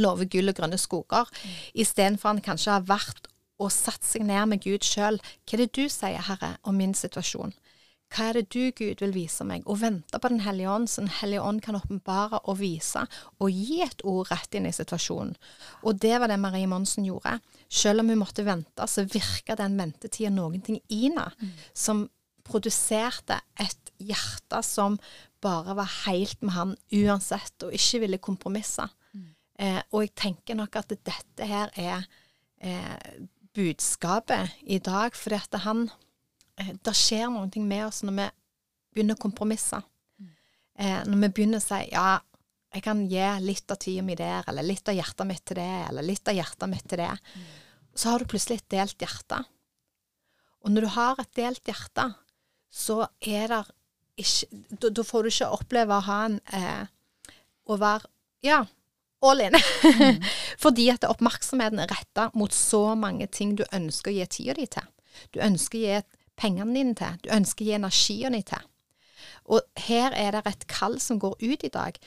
Speaker 1: lover gull og grønne skoger, mm. istedenfor han kanskje har vært og satt seg ned med Gud sjøl. Hva er det du sier, Herre, om min situasjon? Hva er det du, Gud, vil vise meg? Og vente på Den hellige ånd, så Den hellige ånd kan åpenbare og vise og gi et ord rett inn i situasjonen. Og det var det Marie Monsen gjorde. Selv om hun måtte vente, så virka den ventetida noen ting i henne mm. som produserte et hjerte som bare var helt med han uansett, og ikke ville kompromisse. Mm. Eh, og jeg tenker nok at dette her er eh, budskapet i dag, fordi at han Eh, det skjer ting med oss når vi begynner å kompromisse. Eh, når vi begynner å si ja, jeg kan gi litt av tida mi der, eller litt av hjertet mitt til det, eller litt av hjertet mitt til det. Mm. Så har du plutselig et delt hjerte. Og når du har et delt hjerte, så er det ikke da får du ikke oppleve å ha en eh, Å være ja, all in. Mm. Fordi at oppmerksomheten er retta mot så mange ting du ønsker å gi tida di til. Du ønsker å gi pengene dine til. Du ønsker å gi energien din til. Og her er det et kall som går ut i dag.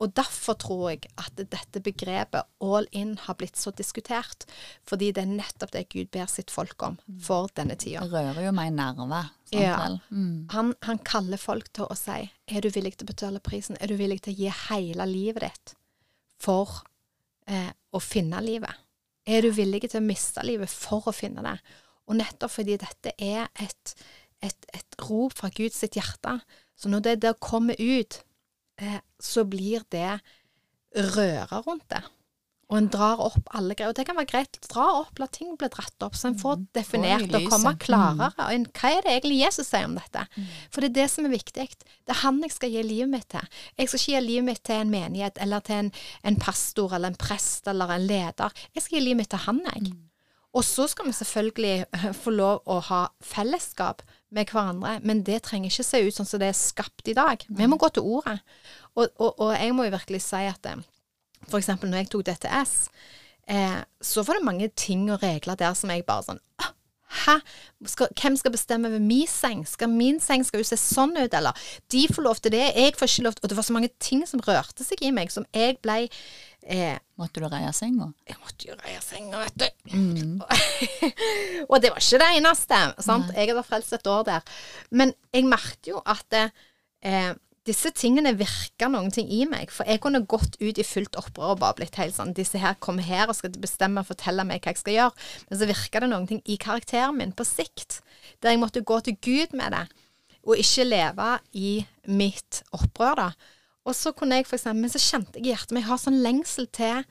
Speaker 1: Og derfor tror jeg at dette begrepet all in har blitt så diskutert. Fordi det er nettopp det Gud ber sitt folk om for denne tida.
Speaker 2: Det rører jo meg i nerver.
Speaker 1: Ja. Mm. Han, han, kaller folk til å si er du villig til å betale prisen? Er du villig til å gi hele livet ditt for eh, å finne livet? Er du villig til å miste livet for å finne det? Og nettopp fordi dette er et, et, et rop fra Guds hjerte, så når det der kommer ut, eh, så blir det røre rundt det. Og en drar opp alle greier. Og det kan være greit. Dra opp, la ting bli dratt opp, så en får mm. definert og komme klarere. Mm. Hva er det egentlig Jesus sier om dette? Mm. For det er det som er viktig. Det er han jeg skal gi livet mitt til. Jeg skal ikke gi livet mitt til en menighet eller til en, en pastor eller en prest eller en leder. Jeg skal gi livet mitt til han, jeg. Og så skal vi selvfølgelig eh, få lov å ha fellesskap med hverandre, men det trenger ikke se ut sånn som det er skapt i dag. Vi må gå til ordet. Og, og, og jeg må jo virkelig si at eksempel når jeg tok DTS, eh, så var det mange ting og regler der som jeg bare sånn Hæ? Skal, hvem skal bestemme over min seng? Skal min seng skal jo se sånn ut, eller? De får lov til det, jeg får ikke lov til Og det var så mange ting som rørte seg i meg, som jeg ble
Speaker 2: eh, Måtte du reie senga?
Speaker 1: Jeg måtte jo reie senga, vet du. Mm. og det var ikke det eneste. sant? Nei. Jeg hadde frelst et år der. Men jeg merket jo at eh, disse tingene virka noen ting i meg. For jeg kunne gått ut i fullt opprør og bare blitt helt sånn Disse her kommer her og skal bestemme og fortelle meg hva jeg skal gjøre. Men så virka det noen ting i karakteren min på sikt, der jeg måtte gå til Gud med det, og ikke leve i mitt opprør, da. Og så kunne jeg for eksempel, Men så kjente jeg i hjertet mitt Jeg har sånn lengsel til,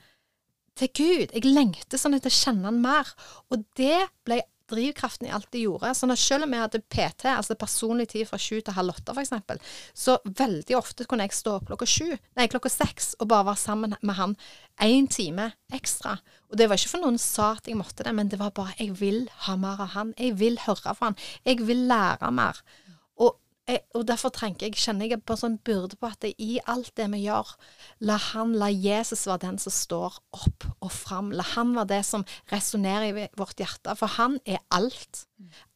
Speaker 1: til Gud. Jeg lengter sånn etter å kjenne Han mer. Og det ble drivkraften i alt de gjorde. Sånn at selv om jeg hadde PT, altså personlig tid fra sju til halv åtte f.eks., så veldig ofte kunne jeg stå opp klokka sju, nei, klokka seks og bare være sammen med han én time ekstra. Og det var ikke for noen sa at jeg måtte det, men det var bare jeg vil ha mer av han. Jeg vil høre fra han. Jeg vil lære mer jeg, og derfor trenger jeg, kjenner jeg på sånn byrde på at i alt det vi gjør, la han, la Jesus være den som står opp og fram. La han være det som resonnerer i vårt hjerte, for han er alt.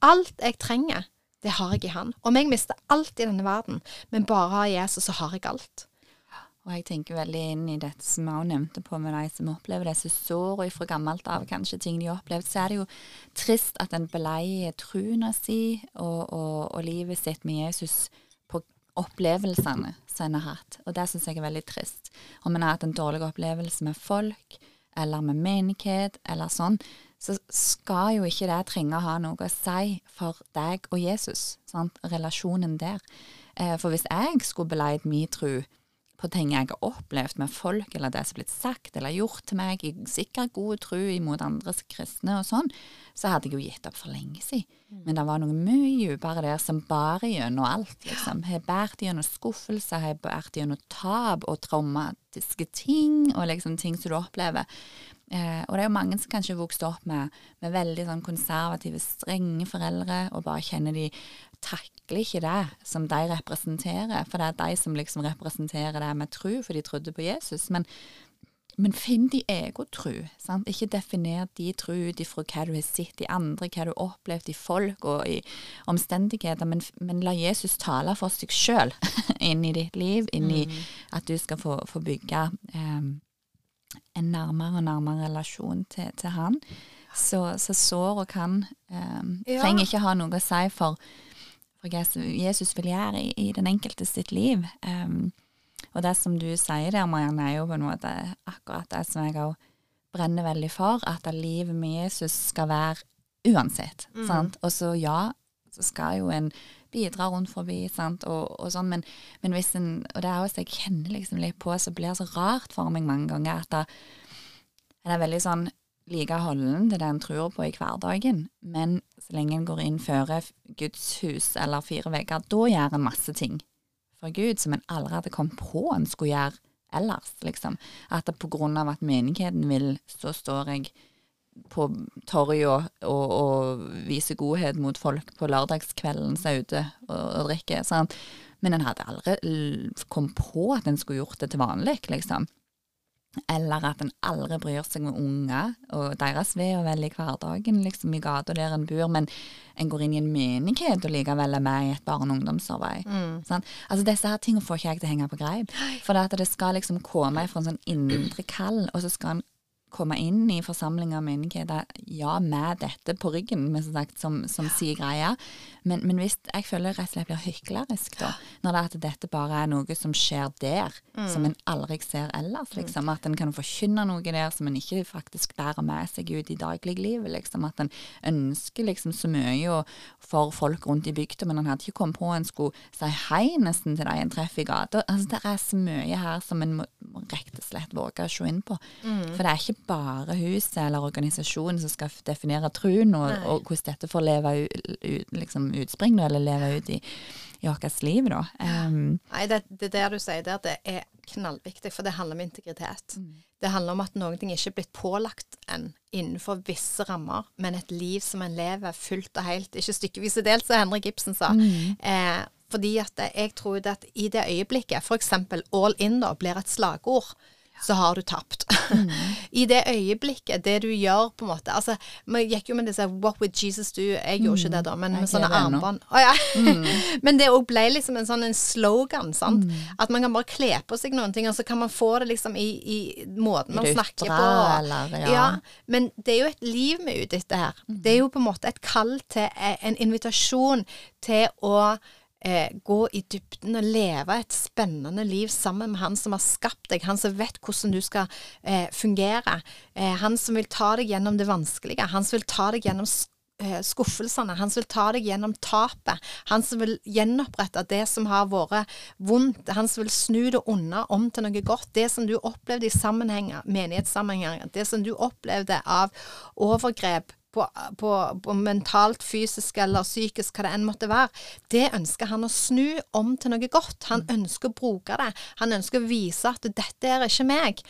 Speaker 1: Alt jeg trenger, det har jeg i han. Om jeg mister alt i denne verden, men bare har Jesus, så har jeg alt.
Speaker 2: Og jeg tenker veldig inn i dette som jeg også nevnte på med de som opplever disse sårene fra gammelt av, kanskje ting de har opplevd, så er det jo trist at en beleier troen si og, og, og, livet sitt med Jesus på opplevelsene som en har hatt. Og det syns jeg er veldig trist. Om en har hatt en dårlig opplevelse med folk, eller med menighet, eller sånn, så skal jo ikke det trenge å ha noe å si for deg og Jesus. Sant? Relasjonen der. Eh, for hvis jeg skulle beleid min tro på ting jeg har opplevd med folk, eller det som er blitt sagt eller gjort til meg, i sikkert god tro imot andres kristne og sånn, så hadde jeg jo gitt opp for lenge siden. Mm. Men det var noe mye dypere der som bar gjennom alt, liksom. Har båret gjennom skuffelse, har båret gjennom tap og traumatiske ting, og liksom ting som du opplever. Eh, og det er jo mange som kanskje vokste opp med, med veldig sånn konservative, strenge foreldre, og bare kjenner de takler ikke det som de representerer, for det er de som liksom representerer det med tro, for de trodde på Jesus. Men, men finn de egen tro. Sant? Ikke definer de tro ut ifra hva du har sett i andre, hva du har opplevd i folk og i omstendigheter, men, men la Jesus tale for seg sjøl inn i ditt liv, inn i mm. at du skal få, få bygge um, en nærmere og nærmere relasjon til, til han. Så, så sår og kan um, ja. trenger ikke ha noe å si for Jesus vil gjøre i, i den enkelte sitt liv. Um, og det som du sier der, Marianne, er jo på en måte akkurat det som jeg òg brenner veldig for, at livet med Jesus skal være uansett. Mm. sant? Og så ja, så skal jo en bidra rundt forbi, sant, og, og sånn, men, men, hvis en Og det er også jeg kjenner liksom litt på, så blir det så rart for meg mange ganger at det er veldig sånn like holden til det en tror på i hverdagen, men så lenge en går inn før Guds hus eller fire vegger, da gjør en masse ting for Gud som en aldri hadde kommet på en skulle gjøre ellers, liksom. At det på grunn av at menigheten vil, så står jeg på torget og, og, og, viser godhet mot folk på lørdagskvelden som er ute og, og drikker. Sant? Men en hadde aldri kommet på at en skulle gjort det til vanlig, liksom. Eller at en aldri bryr seg med unger og deres ve og vel i hverdagen, liksom i gata der en bor, men en går inn i en menighet og likevel er med i et barne- og ungdomsarbeid. Mm. Sånn? Altså Disse her tingene får ikke jeg til å henge på greip. For det, det skal liksom komme fra en sånn indre kall, og så skal en komme inn i forsamlinger og menigheter, ja, med dette på ryggen, med, som, sagt, som, som sier greia. Men, men, hvis jeg føler rett og slett blir hyklerisk, da, når det er at dette bare er noe som skjer der, mm. som en aldri ser ellers, mm. liksom. At en kan forkynne noe der som en ikke faktisk bærer med seg ut i dagliglivet, liksom. At en ønsker liksom så mye for folk rundt i bygda, men en hadde ikke kommet på en skulle si hei nesten til de en treffer i gata. Altså, det er så mye her som en må rett og slett våge å se inn på. Mm. For det er ikke bare huset eller organisasjonen som skal definere troen, og, og, hvordan dette får leve ut, liksom utspring, eller leve ut i, i vårt liv, da. Um,
Speaker 1: Nei, det, det der du sier der, det er knallviktig, for det handler om integritet. Mm. Det handler om at noen ting ikke er blitt pålagt enn innenfor visse rammer, men et liv som en lever fullt og helt, ikke stykkevis og delt, som Henrik Ibsen sa. Mm. Eh, fordi at jeg tror at i det øyeblikket, f.eks. all in da, blir et slagord, så har du tapt. Mm. I det øyeblikket, det du gjør på en måte altså, Vi gikk jo med disse 'What would Jesus do?' Jeg gjorde ikke det da, men med sånne armbånd. Oh, ja. mm. men det òg ble liksom en sånn en slogan, sant. Mm. At man kan bare kle på seg noen ting, og så kan man få det liksom i, i måten man snakker på.
Speaker 2: Eller, ja.
Speaker 1: ja. Men det er jo et liv vi er ute etter her. Mm. Det er jo på en måte et kall til eh, en invitasjon til å eh, gå i dybden og leve et spennende liv sammen med han som har skapt deg, han som vet hvordan du skal eh, fungere, eh, han som vil ta deg gjennom det vanskelige, han som vil ta deg gjennom eh, skuffelsene, han som vil ta deg gjennom tapet, han som vil gjenopprette det som har vært vondt, han som vil snu det onde om til noe godt, det som du opplevde i sammenhenger, menighetssammenhenger, det som du opplevde av overgrep, på, på, på, mentalt, fysisk eller psykisk, hva det enn måtte være, det ønsker han å snu om til noe godt. Han mm. ønsker å bruke det. Han ønsker å vise at dette er ikke meg,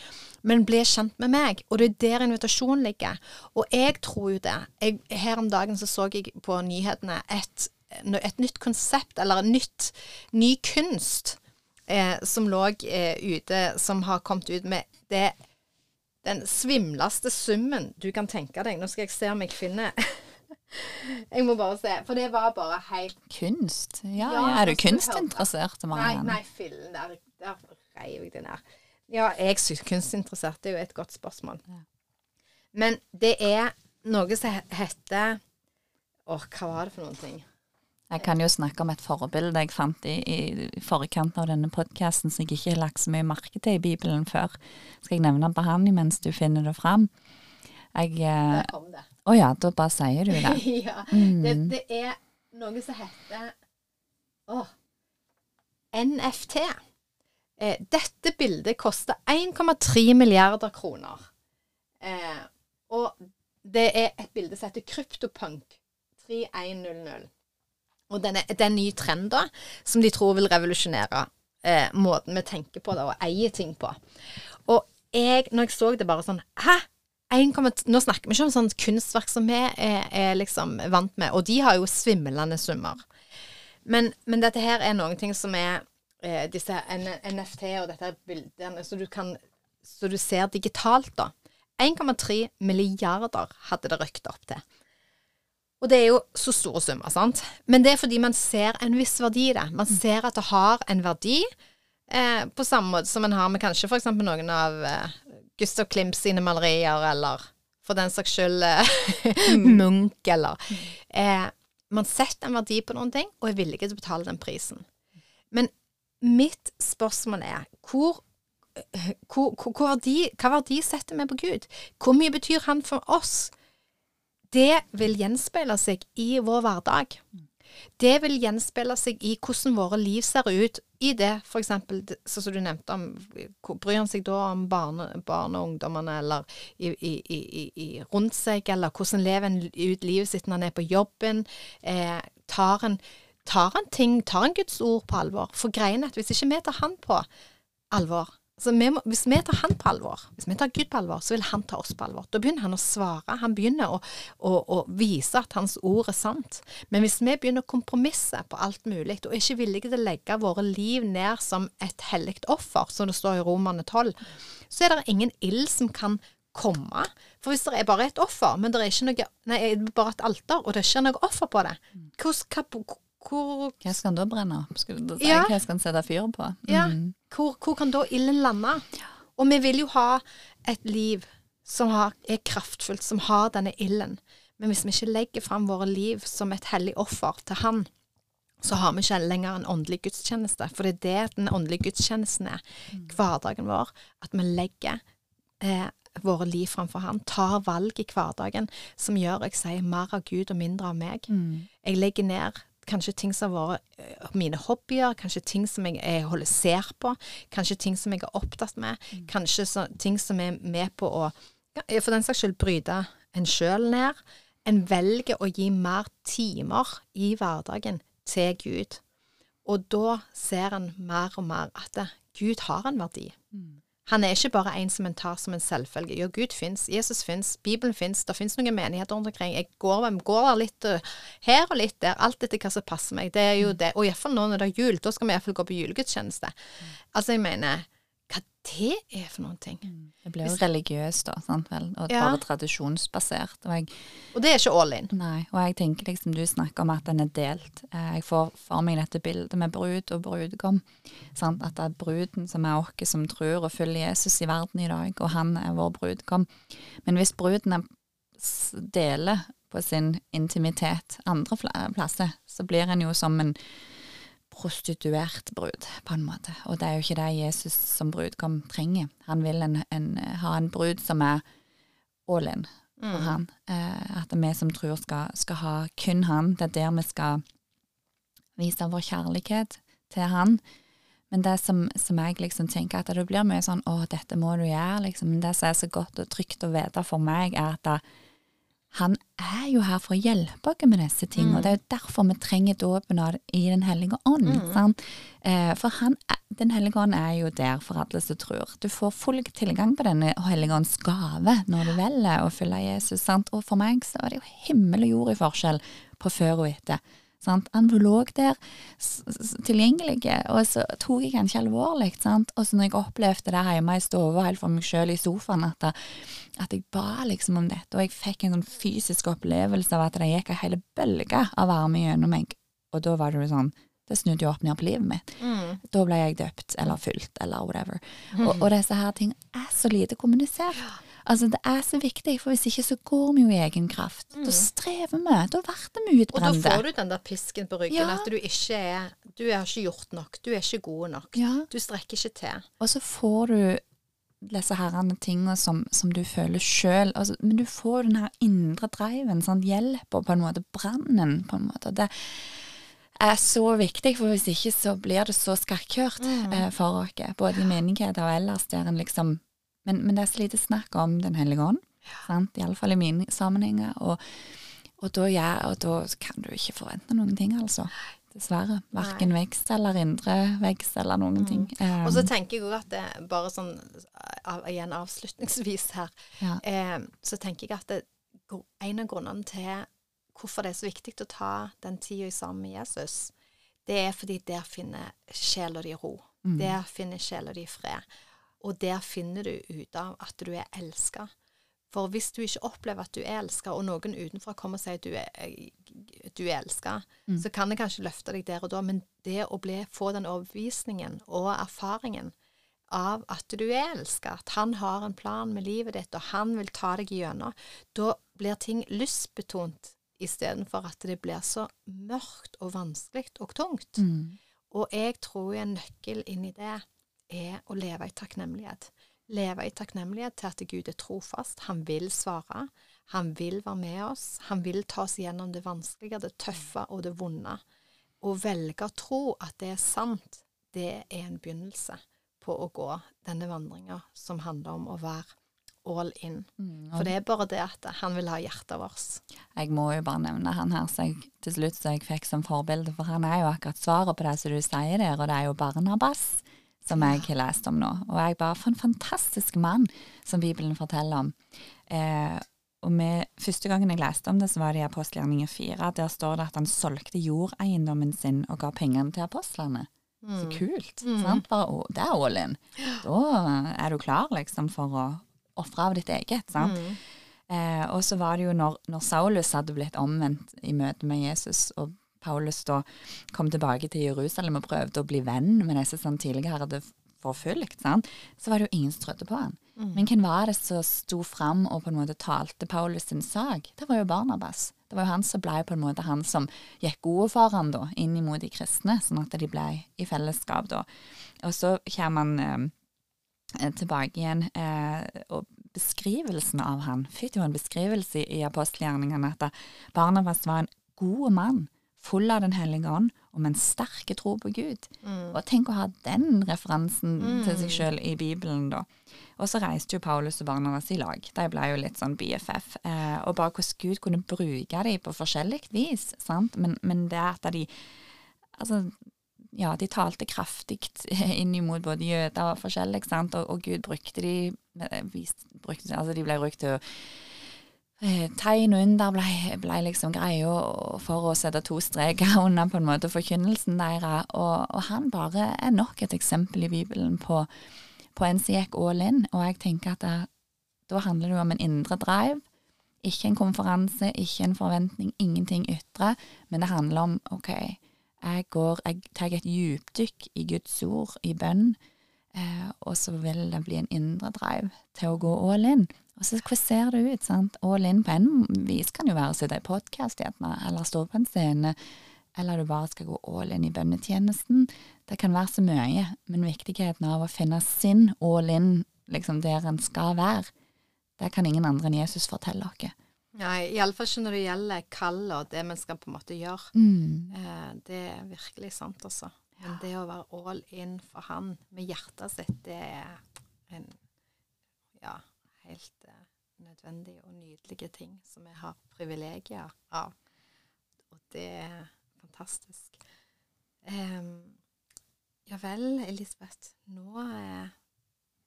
Speaker 1: men bli kjent med meg. Og det er der invitasjonen ligger. Og jeg tror jo det. Jeg, her om dagen så, så jeg på nyhetene et, et nytt konsept, eller en nytt, ny kunst, eh, som lå eh, ute, som har kommet ut med det den svimleste summen du kan tenke deg. Nå skal jeg se om jeg finner Jeg må bare se, for det var bare helt
Speaker 2: Kunst? Ja, ja er du kunstinteressert?
Speaker 1: Nei, nei, fillen. Der, der reiv jeg den her. Ja, jeg syns kunstinteressert det er jo et godt spørsmål. Ja. Men det er noe som heter Åh, hva var det for noen ting?
Speaker 2: Jeg kan jo snakke om et forbilde jeg fant i, i forkant av denne podkasten som jeg ikke har lagt så mye merke til i Bibelen før. Skal jeg nevne han mens du finner det fram? Jeg,
Speaker 1: Der kom det.
Speaker 2: Å ja, da bare sier du det.
Speaker 1: ja.
Speaker 2: Mm.
Speaker 1: Det, det er noe som heter å, NFT. Eh, dette bildet koster 1,3 milliarder kroner. Eh, og det er et bilde som heter Kryptopunk 3100. Og den er, det er en ny trend da, som de tror vil revolusjonere eh, måten vi tenker på da, og eier ting på. Og jeg, når jeg så det bare sånn Hæ? 1, nå snakker vi ikke om sånn kunstverk som vi er, er liksom vant med, og de har jo svimlende summer. Men, men dette her er noen ting som er eh, disse NFT og dette her bildene, så du kan Så du ser digitalt, da. 1,3 milliarder hadde det røkt opp til. Og det er jo så store summer, sant. Men det er fordi man ser en viss verdi i det. Man ser at det har en verdi, eh, på samme måte som man har med kanskje f.eks. noen av eh, Gustav Klimt sine malerier, eller for den saks skyld eh, Munch, eller eh, Man setter en verdi på noen ting, og er villig til å betale den prisen. Men mitt spørsmål er hvor hvor, hvor, hvor verdi, hva verdi setter vi på Gud? Hvor mye betyr han for oss? Det vil gjenspeile seg i vår hverdag. Det vil gjenspeile seg i hvordan våre liv ser ut i det, f.eks. sånn som du nevnte om Bryr han seg da om barne, barne og ungdommene, eller i, i, i, rundt seg, eller hvordan lever en ut livet sitt når han er på jobben? Eh, tar en tar en ting, tar en Guds ord på alvor? For greien er at hvis ikke vi tar han på alvor, så vi må, hvis vi tar han på alvor, hvis vi tar Gud på alvor, så vil han ta oss på alvor. Da begynner han å svare. Han begynner å, å, å vise at hans ord er sant. Men hvis vi begynner å kompromisse på alt mulig, og ikke er villige til å legge våre liv ned som et hellig offer, som det står i Romerne 12, så er det ingen ild som kan komme. For hvis det er bare et offer, men det er ikke noe, nei, bare et alter, og det er ikke noe offer på det, hvordan hvor
Speaker 2: Hva skal han da brenne opp? Skal du si?
Speaker 1: Ja.
Speaker 2: Hva skal han sette fyr på?
Speaker 1: Ja,
Speaker 2: Mm.
Speaker 1: hvor, hvor kan da ilden lande? Og vi vil jo ha et liv som har, er kraftfullt, som har denne ilden. Men hvis vi ikke legger fram våre liv som et hellig offer til Han, så har vi ikke lenger en åndelig gudstjeneste. For det er det den åndelige gudstjenesten er. Hverdagen vår. At vi legger eh, våre liv framfor Han. Tar valg i hverdagen som gjør jeg sier mer av Gud og mindre av meg.
Speaker 2: Mm.
Speaker 1: Jeg legger ned kanskje ting som har vært eh, mine hobbyer, kanskje ting som jeg, jeg holder ser på, kanskje ting som jeg er opptatt med, kanskje så, ting som er med på å for den saks skyld bryte en sjøl ned. En velger å gi mer timer i hverdagen til Gud. Og da ser en mer og mer at Gud har en verdi. Han er ikke bare en som en tar som en selvfølge. Jo, Gud fins, Jesus fins, Bibelen fins, det fins noen menigheter rundt omkring. Jeg går, går litt uh, her og litt der, alt etter hva som passer meg. Det er jo det. Og iallfall nå når det er jul, da skal vi iallfall gå på julegudstjeneste. Altså, jeg mener, hva det er for noen ting.
Speaker 2: Det blir jo religiøst, da, sant vel, og
Speaker 1: Ja.
Speaker 2: bare tradisjonsbasert. Og jeg,
Speaker 1: Og det er ikke all in.
Speaker 2: nei, og jeg tenker liksom du snakker om at den er delt. Eh, Jeg får for meg dette bildet med brud og brudgom. Sant? At det er bruden som er oss som tror og følger Jesus i verden i dag, og han er vår brudgom. Men hvis bruden er, deler på sin intimitet andre plasser, så blir en jo som en prostituert brud, på en måte. Og det er jo ikke det Jesus som brudgom trenger. Han vil en, en, ha en brud som er all in for han. Eh, at vi som tror skal, skal ha kun han. Det er der vi skal vise vår kjærlighet til han. Men det som, som jeg liksom tenker at det blir mye sånn 'Å, dette må du gjøre', liksom. Men det som er så godt og trygt å vite for meg, er at det, han er jo her for å hjelpe oss med disse tingene. Og det er jo derfor vi trenger dåpen i Den hellige ånd. Sant? Eh, for han Den hellige ånd er jo der for alle som tror. Du får full tilgang på denne hellige ånds gave når du velger å følge Jesus. Sant? Og for meg så er det jo himmel og jord i forskjell på før og etter. Sant? Han lå der tilgjengelig, og så tok jeg han ikke alvorlig. Sant? Og så når jeg opplevde det hjemme i stua helt for meg sjøl i sofaen, at, at jeg ba liksom om dette, og jeg fikk en sånn fysisk opplevelse av at det gikk en hel bølge av varme gjennom meg, og da var det jo sånn det snudde jo opp ned på livet mitt.
Speaker 1: Mm.
Speaker 2: Da ble jeg døpt, eller fulgt, eller whatever. Og, og disse her ting er så lite kommunisert. Altså, det er så viktig, for hvis ikke så går vi jo i egen kraft. Da strever vi. Da blir vi utbrente.
Speaker 1: Og da får du den der pisken på ryggen,
Speaker 2: Ja.
Speaker 1: at du ikke er Du har ikke gjort nok. Du er ikke god nok.
Speaker 2: Ja.
Speaker 1: Du strekker ikke til.
Speaker 2: Og så får du disse herrene tingene som, som du føler sjøl. Altså, men du får den her indre driven, sånn, hjelp og på en måte brannen, på en måte. Det er så viktig, for hvis ikke så blir det så skakkjørt
Speaker 1: Mm.
Speaker 2: eh, for oss, både i menigheter og ellers, der en liksom men, men det er så lite snakk om Den hellige ånd, sant? iallfall i mine sammenhenger. Og, og, da, ja, og da kan du ikke forvente noen ting, altså. Dessverre. Verken vekst eller indre vekst eller noen ting.
Speaker 1: Um, Og så
Speaker 2: Um,
Speaker 1: tenker jeg òg at det bare sånn av, igjen avslutningsvis her,
Speaker 2: ja.
Speaker 1: eh, så tenker jeg at det, en av grunnene til hvorfor det er så viktig å ta den tida sammen med Jesus, det er fordi der finner sjela di ro.
Speaker 2: Mm.
Speaker 1: Der finner sjela di fred. Og der finner du ut av at du er elska. For hvis du ikke opplever at du er elska, og noen utenfra kommer og sier at du er, du er elska,
Speaker 2: Mm.
Speaker 1: så kan det kanskje løfte deg der og da, men det å bli, få den overbevisningen og erfaringen av at du er elska, at han har en plan med livet ditt, og han vil ta deg gjennom, da blir ting lystbetont istedenfor at det blir så mørkt og vanskelig og tungt.
Speaker 2: Mm.
Speaker 1: Og jeg tror en nøkkel inn i det er å leve i takknemlighet. Leve i takknemlighet til at Gud er trofast. Han vil svare. Han vil være med oss. Han vil ta oss gjennom det vanskelige, det tøffe og det vonde. Å velge å tro at det er sant, det er en begynnelse på å gå denne vandringa som handler om å være all in.
Speaker 2: Mm.
Speaker 1: For det er bare det at han vil ha hjertet vårt.
Speaker 2: Jeg må jo bare nevne han her som jeg, til slutt så jeg fikk som forbilde, for han er jo akkurat svaret på det som du sier der, og det er jo Barnabas som jeg har lest om nå. Og jeg bare for en fantastisk mann som Bibelen forteller om. Eh, og med, Første gangen jeg leste om det, så var det i apostelgjerningen 4. Der står det at han solgte jordeiendommen sin og ga pengene til apostlene. Så kult. sant? Bare, å, det er all in. Da er du klar liksom for å ofre av ditt eget. sant? Eh, og så var det jo når, når Saulus hadde blitt omvendt i møte med Jesus, og Paulus da kom tilbake til Jerusalem og prøvde å bli venn med disse som tidligere hadde forfulgt, sant? så var det jo ingen som trodde på han. Men hvem var det som sto fram og på en måte talte Paulus sin sak? Det var jo Barnabas. Det var jo han som ble på en måte han som gikk gode for han da, inn imot de kristne, sånn at de ble i fellesskap da. Og så kommer han eh, tilbake igjen, eh, og beskrivelsen av han, fikk jo en beskrivelse i apostelgjerningene at Barnabas var en god mann, full av Den hellige ånd, og med en sterk tro på Gud. Og tenk å ha den referansen til seg sjøl i Bibelen, da. Og så reiste jo Paulus og Barnabas i lag. De ble jo litt sånn BFF. Eh, og bare hvordan Gud kunne bruke dem på forskjellig vis, sant. Men, men det at de Altså, ja, de talte kraftig inn imot både jøder og forskjellig, sant, og, og Gud brukte de eh, brukte, Altså, de ble brukt til å Tegn og under ble, ble liksom greia for å sette to streker under på en måte forkynnelsen deres, og, og han bare er nok et eksempel i Bibelen på, på en som gikk all in, og jeg tenker at det, da handler det jo om en indre drive, ikke en konferanse, ikke en forventning, ingenting ytre, men det handler om OK, jeg går, jeg tar et djupdykk i Guds ord, i bønn, eh, og så vil det bli en indre drive til å gå all in. Og så hvordan ser det ut? sant? All in på en vis kan jo være å sitte i podkast, eller stå på en scene, eller du bare skal gå all in i bønnetjenesten. Det kan være så mye, men viktigheten av å finne sin all in liksom der en skal være, det kan ingen andre enn Jesus fortelle oss.
Speaker 1: Nei, iallfall ikke når det gjelder kallet og det vi skal på en måte gjøre.
Speaker 2: Mm.
Speaker 1: Eh, det er virkelig sant, altså. Men det å være all in for han med hjertet sitt, det er en ja, helt eh, nødvendige og nydelige ting som vi har privilegier av. Og det er fantastisk. Um, ja vel, Elisabeth. Nå eh,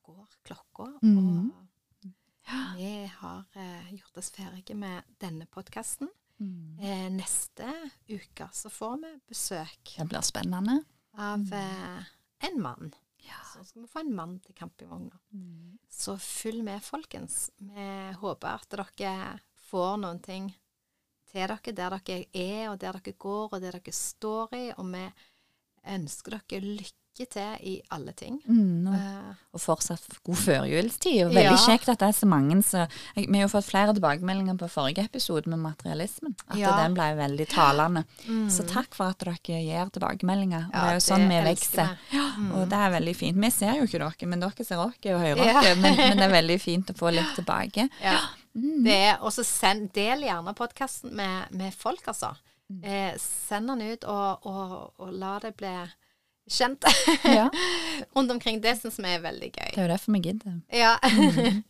Speaker 1: går klokka,
Speaker 2: Mhm.
Speaker 1: og vi har eh, gjort oss ferdige med denne podkasten.
Speaker 2: Mm.
Speaker 1: Eh, neste uke så får vi besøk
Speaker 2: Det blir spennende.
Speaker 1: av eh, en mann.
Speaker 2: Ja.
Speaker 1: Så skal vi få en mann til campingvogna. Så følg med, folkens. Vi håper at dere får noen ting til dere der dere er, og der dere går, og der dere står i. Og vi ønsker dere lykke lykke til i alle ting.
Speaker 2: Mm, og,
Speaker 1: Eh,
Speaker 2: og fortsatt god førjulstid. Og veldig
Speaker 1: Ja.
Speaker 2: kjekt at det er så mange som Vi har jo fått flere tilbakemeldinger på forrige episode med materialismen. At
Speaker 1: Ja.
Speaker 2: den ble veldig talende.
Speaker 1: mm.
Speaker 2: Så takk for at dere gir tilbakemeldinger. Og
Speaker 1: Ja,
Speaker 2: det er jo sånn vi vokser.
Speaker 1: Mm.
Speaker 2: Og det er veldig fint. Vi ser jo ikke dere, men dere ser oss og hører
Speaker 1: Ja.
Speaker 2: oss. Men, men det er veldig fint å få litt tilbake.
Speaker 1: Ja.
Speaker 2: Mm.
Speaker 1: Det er, og så send, del gjerne podkasten med, med folk, altså.
Speaker 2: Mm.
Speaker 1: Eh, send den ut, og, og, og la det bli kjent
Speaker 2: Ja,
Speaker 1: rundt omkring. Det syns vi er veldig gøy.
Speaker 2: det er jo derfor vi gidder.
Speaker 1: Ja.
Speaker 2: Mm.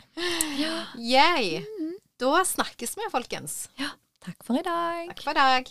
Speaker 1: Yay. Da snakkes vi, folkens.
Speaker 2: Takk for i dag.
Speaker 1: Takk for i dag.